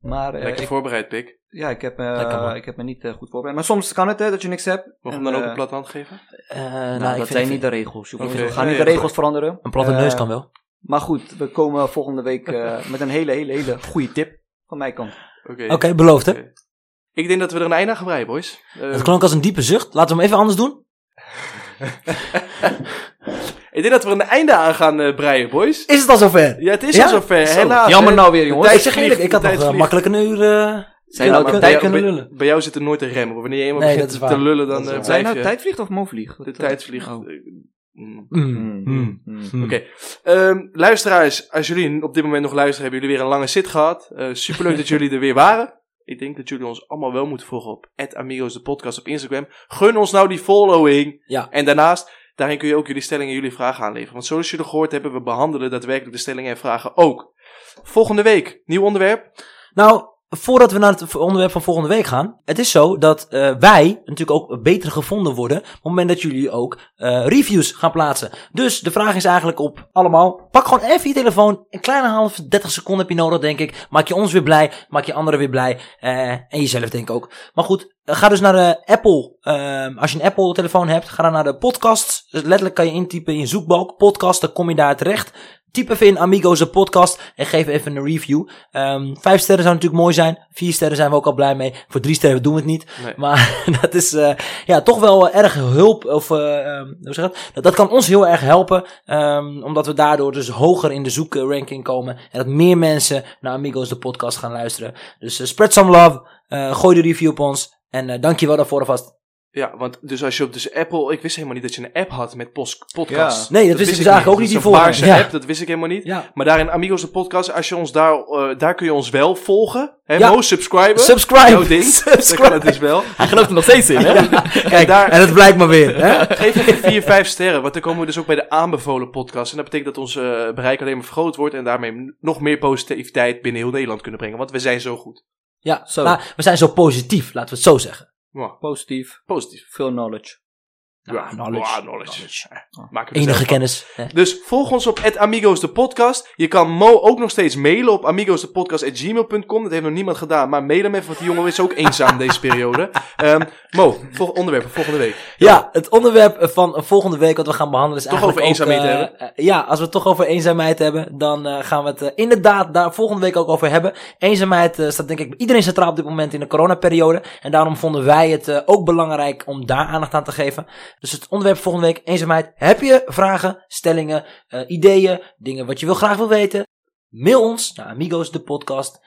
Maar eh, Lekker ik, voorbereid, Pik. ja, ik heb, eh, Lekker, man. ik heb me niet goed voorbereid. Maar soms kan het hè, dat je niks hebt. Mogen we En, hem dan ook een platte hand geven? Eh, nou, nou, ik dat zijn niet de regels. We gaan niet de regels veranderen. een platte neus kan wel. Maar goed, we komen volgende week eh, met een hele, hele, hele goede tip van mijn kant. Oké. Oké, beloofd hè? Ik denk dat we er een einde aan gaan breien, boys. Het klonk als een diepe zucht. Laten we hem even anders doen. [laughs] ik denk dat we er een einde aan gaan eh, breien, boys. Is het al zover? Ja, het is Ja? al zover. Zo. Helaas. Jammer hè. nou weer, jongens. Ik zeg vliegt, eerlijk, ik had nog eh, makkelijk een uur... eh, Zijn Ja, nou tijd, jou, kunnen lullen. bij jou zit er nooit een rem op. Wanneer je eenmaal Nee, begint te lullen, dan waar. zijn blijf nou je. tijd vliegt of mo vliegt? De tijd vliegt. Oh. mm. mm, mm, Mm. mm. Oké. Ehm, luisteraars, als jullie op dit moment nog luisteren, hebben jullie weer een lange zit gehad. Eh superleuk dat jullie er weer waren. Ik denk dat jullie ons allemaal wel moeten volgen op Amigos de podcast op Instagram. Gun ons nou die following. Ja. En daarnaast, daarin kun je ook jullie stellingen en jullie vragen aanleveren. Want zoals jullie gehoord hebben, we behandelen daadwerkelijk de stellingen en vragen ook. Volgende week, nieuw onderwerp. Nou, voordat we naar het onderwerp van volgende week gaan. Het is zo dat eh, wij natuurlijk ook beter gevonden worden. op het moment dat jullie ook eh, reviews gaan plaatsen. Dus de vraag is eigenlijk op allemaal. Pak gewoon even je telefoon. Een kleine half, 30 seconden heb je nodig, denk ik. Maak je ons weer blij. Maak je anderen weer blij. eh, en jezelf, denk ik ook. Maar goed, ga dus naar de Apple. ehm, als je een Apple telefoon hebt, ga dan naar de podcasts. Dus letterlijk kan je intypen in je zoekbalk. Podcast, dan kom je daar terecht. Typ even in Amigos de podcast en geef even een review. Ehm, vijf sterren zou natuurlijk mooi zijn. Vier sterren zijn we ook al blij mee. Voor drie sterren doen we het niet. Nee. Maar [laughs] dat is eh, ja, toch wel eh, erg hulp. Of, eh, ehm, hoe zeg dat? dat? Dat kan ons heel erg helpen. ehm, omdat we daardoor dus hoger in de zoekranking komen. En dat meer mensen naar Amigos de podcast gaan luisteren. Dus spread some love. Gooi de review op ons. En dankjewel daarvoor alvast. Ja, want dus als je op dus Apple... Ik wist helemaal niet dat je een app had met pos- podcast. Nee, dat wist ik dus eigenlijk ook niet Dat is hiervoor. een Paarse Ja. app, dat wist ik helemaal niet. Ja. Maar daarin Amigos de podcast, als je ons daar... eh, daar kun je ons wel volgen. Hè, Ja. Mo, subscriben. Subscribe. Jouw ding. [laughs] [laughs] Dat kan het dus wel. Hij gelooft er nog steeds in, hè? Kijk, daar- en het blijkt maar weer. Hè? Geef even 4, 5 sterren, want dan komen we dus ook bij de aanbevolen podcast. En dat betekent dat ons eh, bereik alleen maar vergroot wordt en daarmee nog meer positiviteit binnen heel Nederland kunnen brengen. Want we zijn zo goed. Ja, Zo. nou, we zijn zo positief, laten we het zo zeggen. Ja, Positief. positief. Veel knowledge. Ja, knowledge. er Enige van. kennis. Hè? Dus volg ons op Amigos de podcast. Je kan Mo ook nog steeds mailen op amigosdepodcast.gmail.com. Dat heeft nog niemand gedaan, maar mail hem even, want die jongen is ook eenzaam deze periode. [laughs] Ehm, Mo, vol onderwerp voor volgende week. Ja, het onderwerp van volgende week wat we gaan behandelen is Toch eigenlijk over ook, eenzaamheid eh, hebben? eh, ja, als we het toch over eenzaamheid hebben, dan eh, gaan we het inderdaad daar volgende week ook over hebben. Eenzaamheid eh, staat denk ik bij iedereen centraal op dit moment in de coronaperiode. En daarom vonden wij het eh, ook belangrijk om daar aandacht aan te geven. Dus het onderwerp volgende week, eenzaamheid. Heb je vragen, stellingen, eh, ideeën, dingen wat je wil graag wil weten? Mail ons naar amigosdepodcast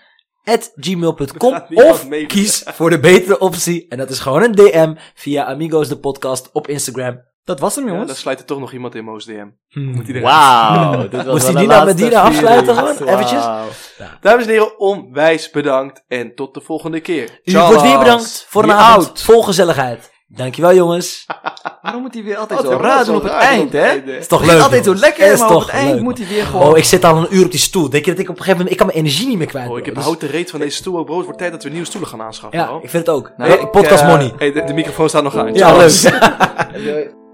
at gmail.com gaat niemand of kies voor de betere optie. En dat is gewoon een DM via Amigos de podcast op Instagram. Dat was hem, Ja, jongens. dan sluit er toch nog iemand in Mo's DM. Hmm. Moet iedereen. Wauw. [laughs] Moest hij de die nou met die nou afsluiten gewoon? Eventjes? Dames en heren, onwijs bedankt en tot de volgende keer. U wordt weer bedankt voor een avond oud. vol gezelligheid. Dankjewel jongens. [laughs] Waarom moet hij weer altijd zo raar doen op het eind, hè? Is toch Het is leuk altijd zo lekker, Is maar op toch het eind leuk, moet hij weer gewoon... Oh, ik zit al een uur op die stoel. Denk je dat ik op een gegeven moment... Ik kan mijn energie niet meer kwijt. Oh, ik heb een houten reet van deze stoel ook brood. Wordt tijd dat we nieuwe stoelen gaan aanschaffen. Ja, ik vind het ook. Nou, Hey, ik, podcast eh, money. Hey, de, de microfoon staat nog aan. Ja, leuk. [laughs]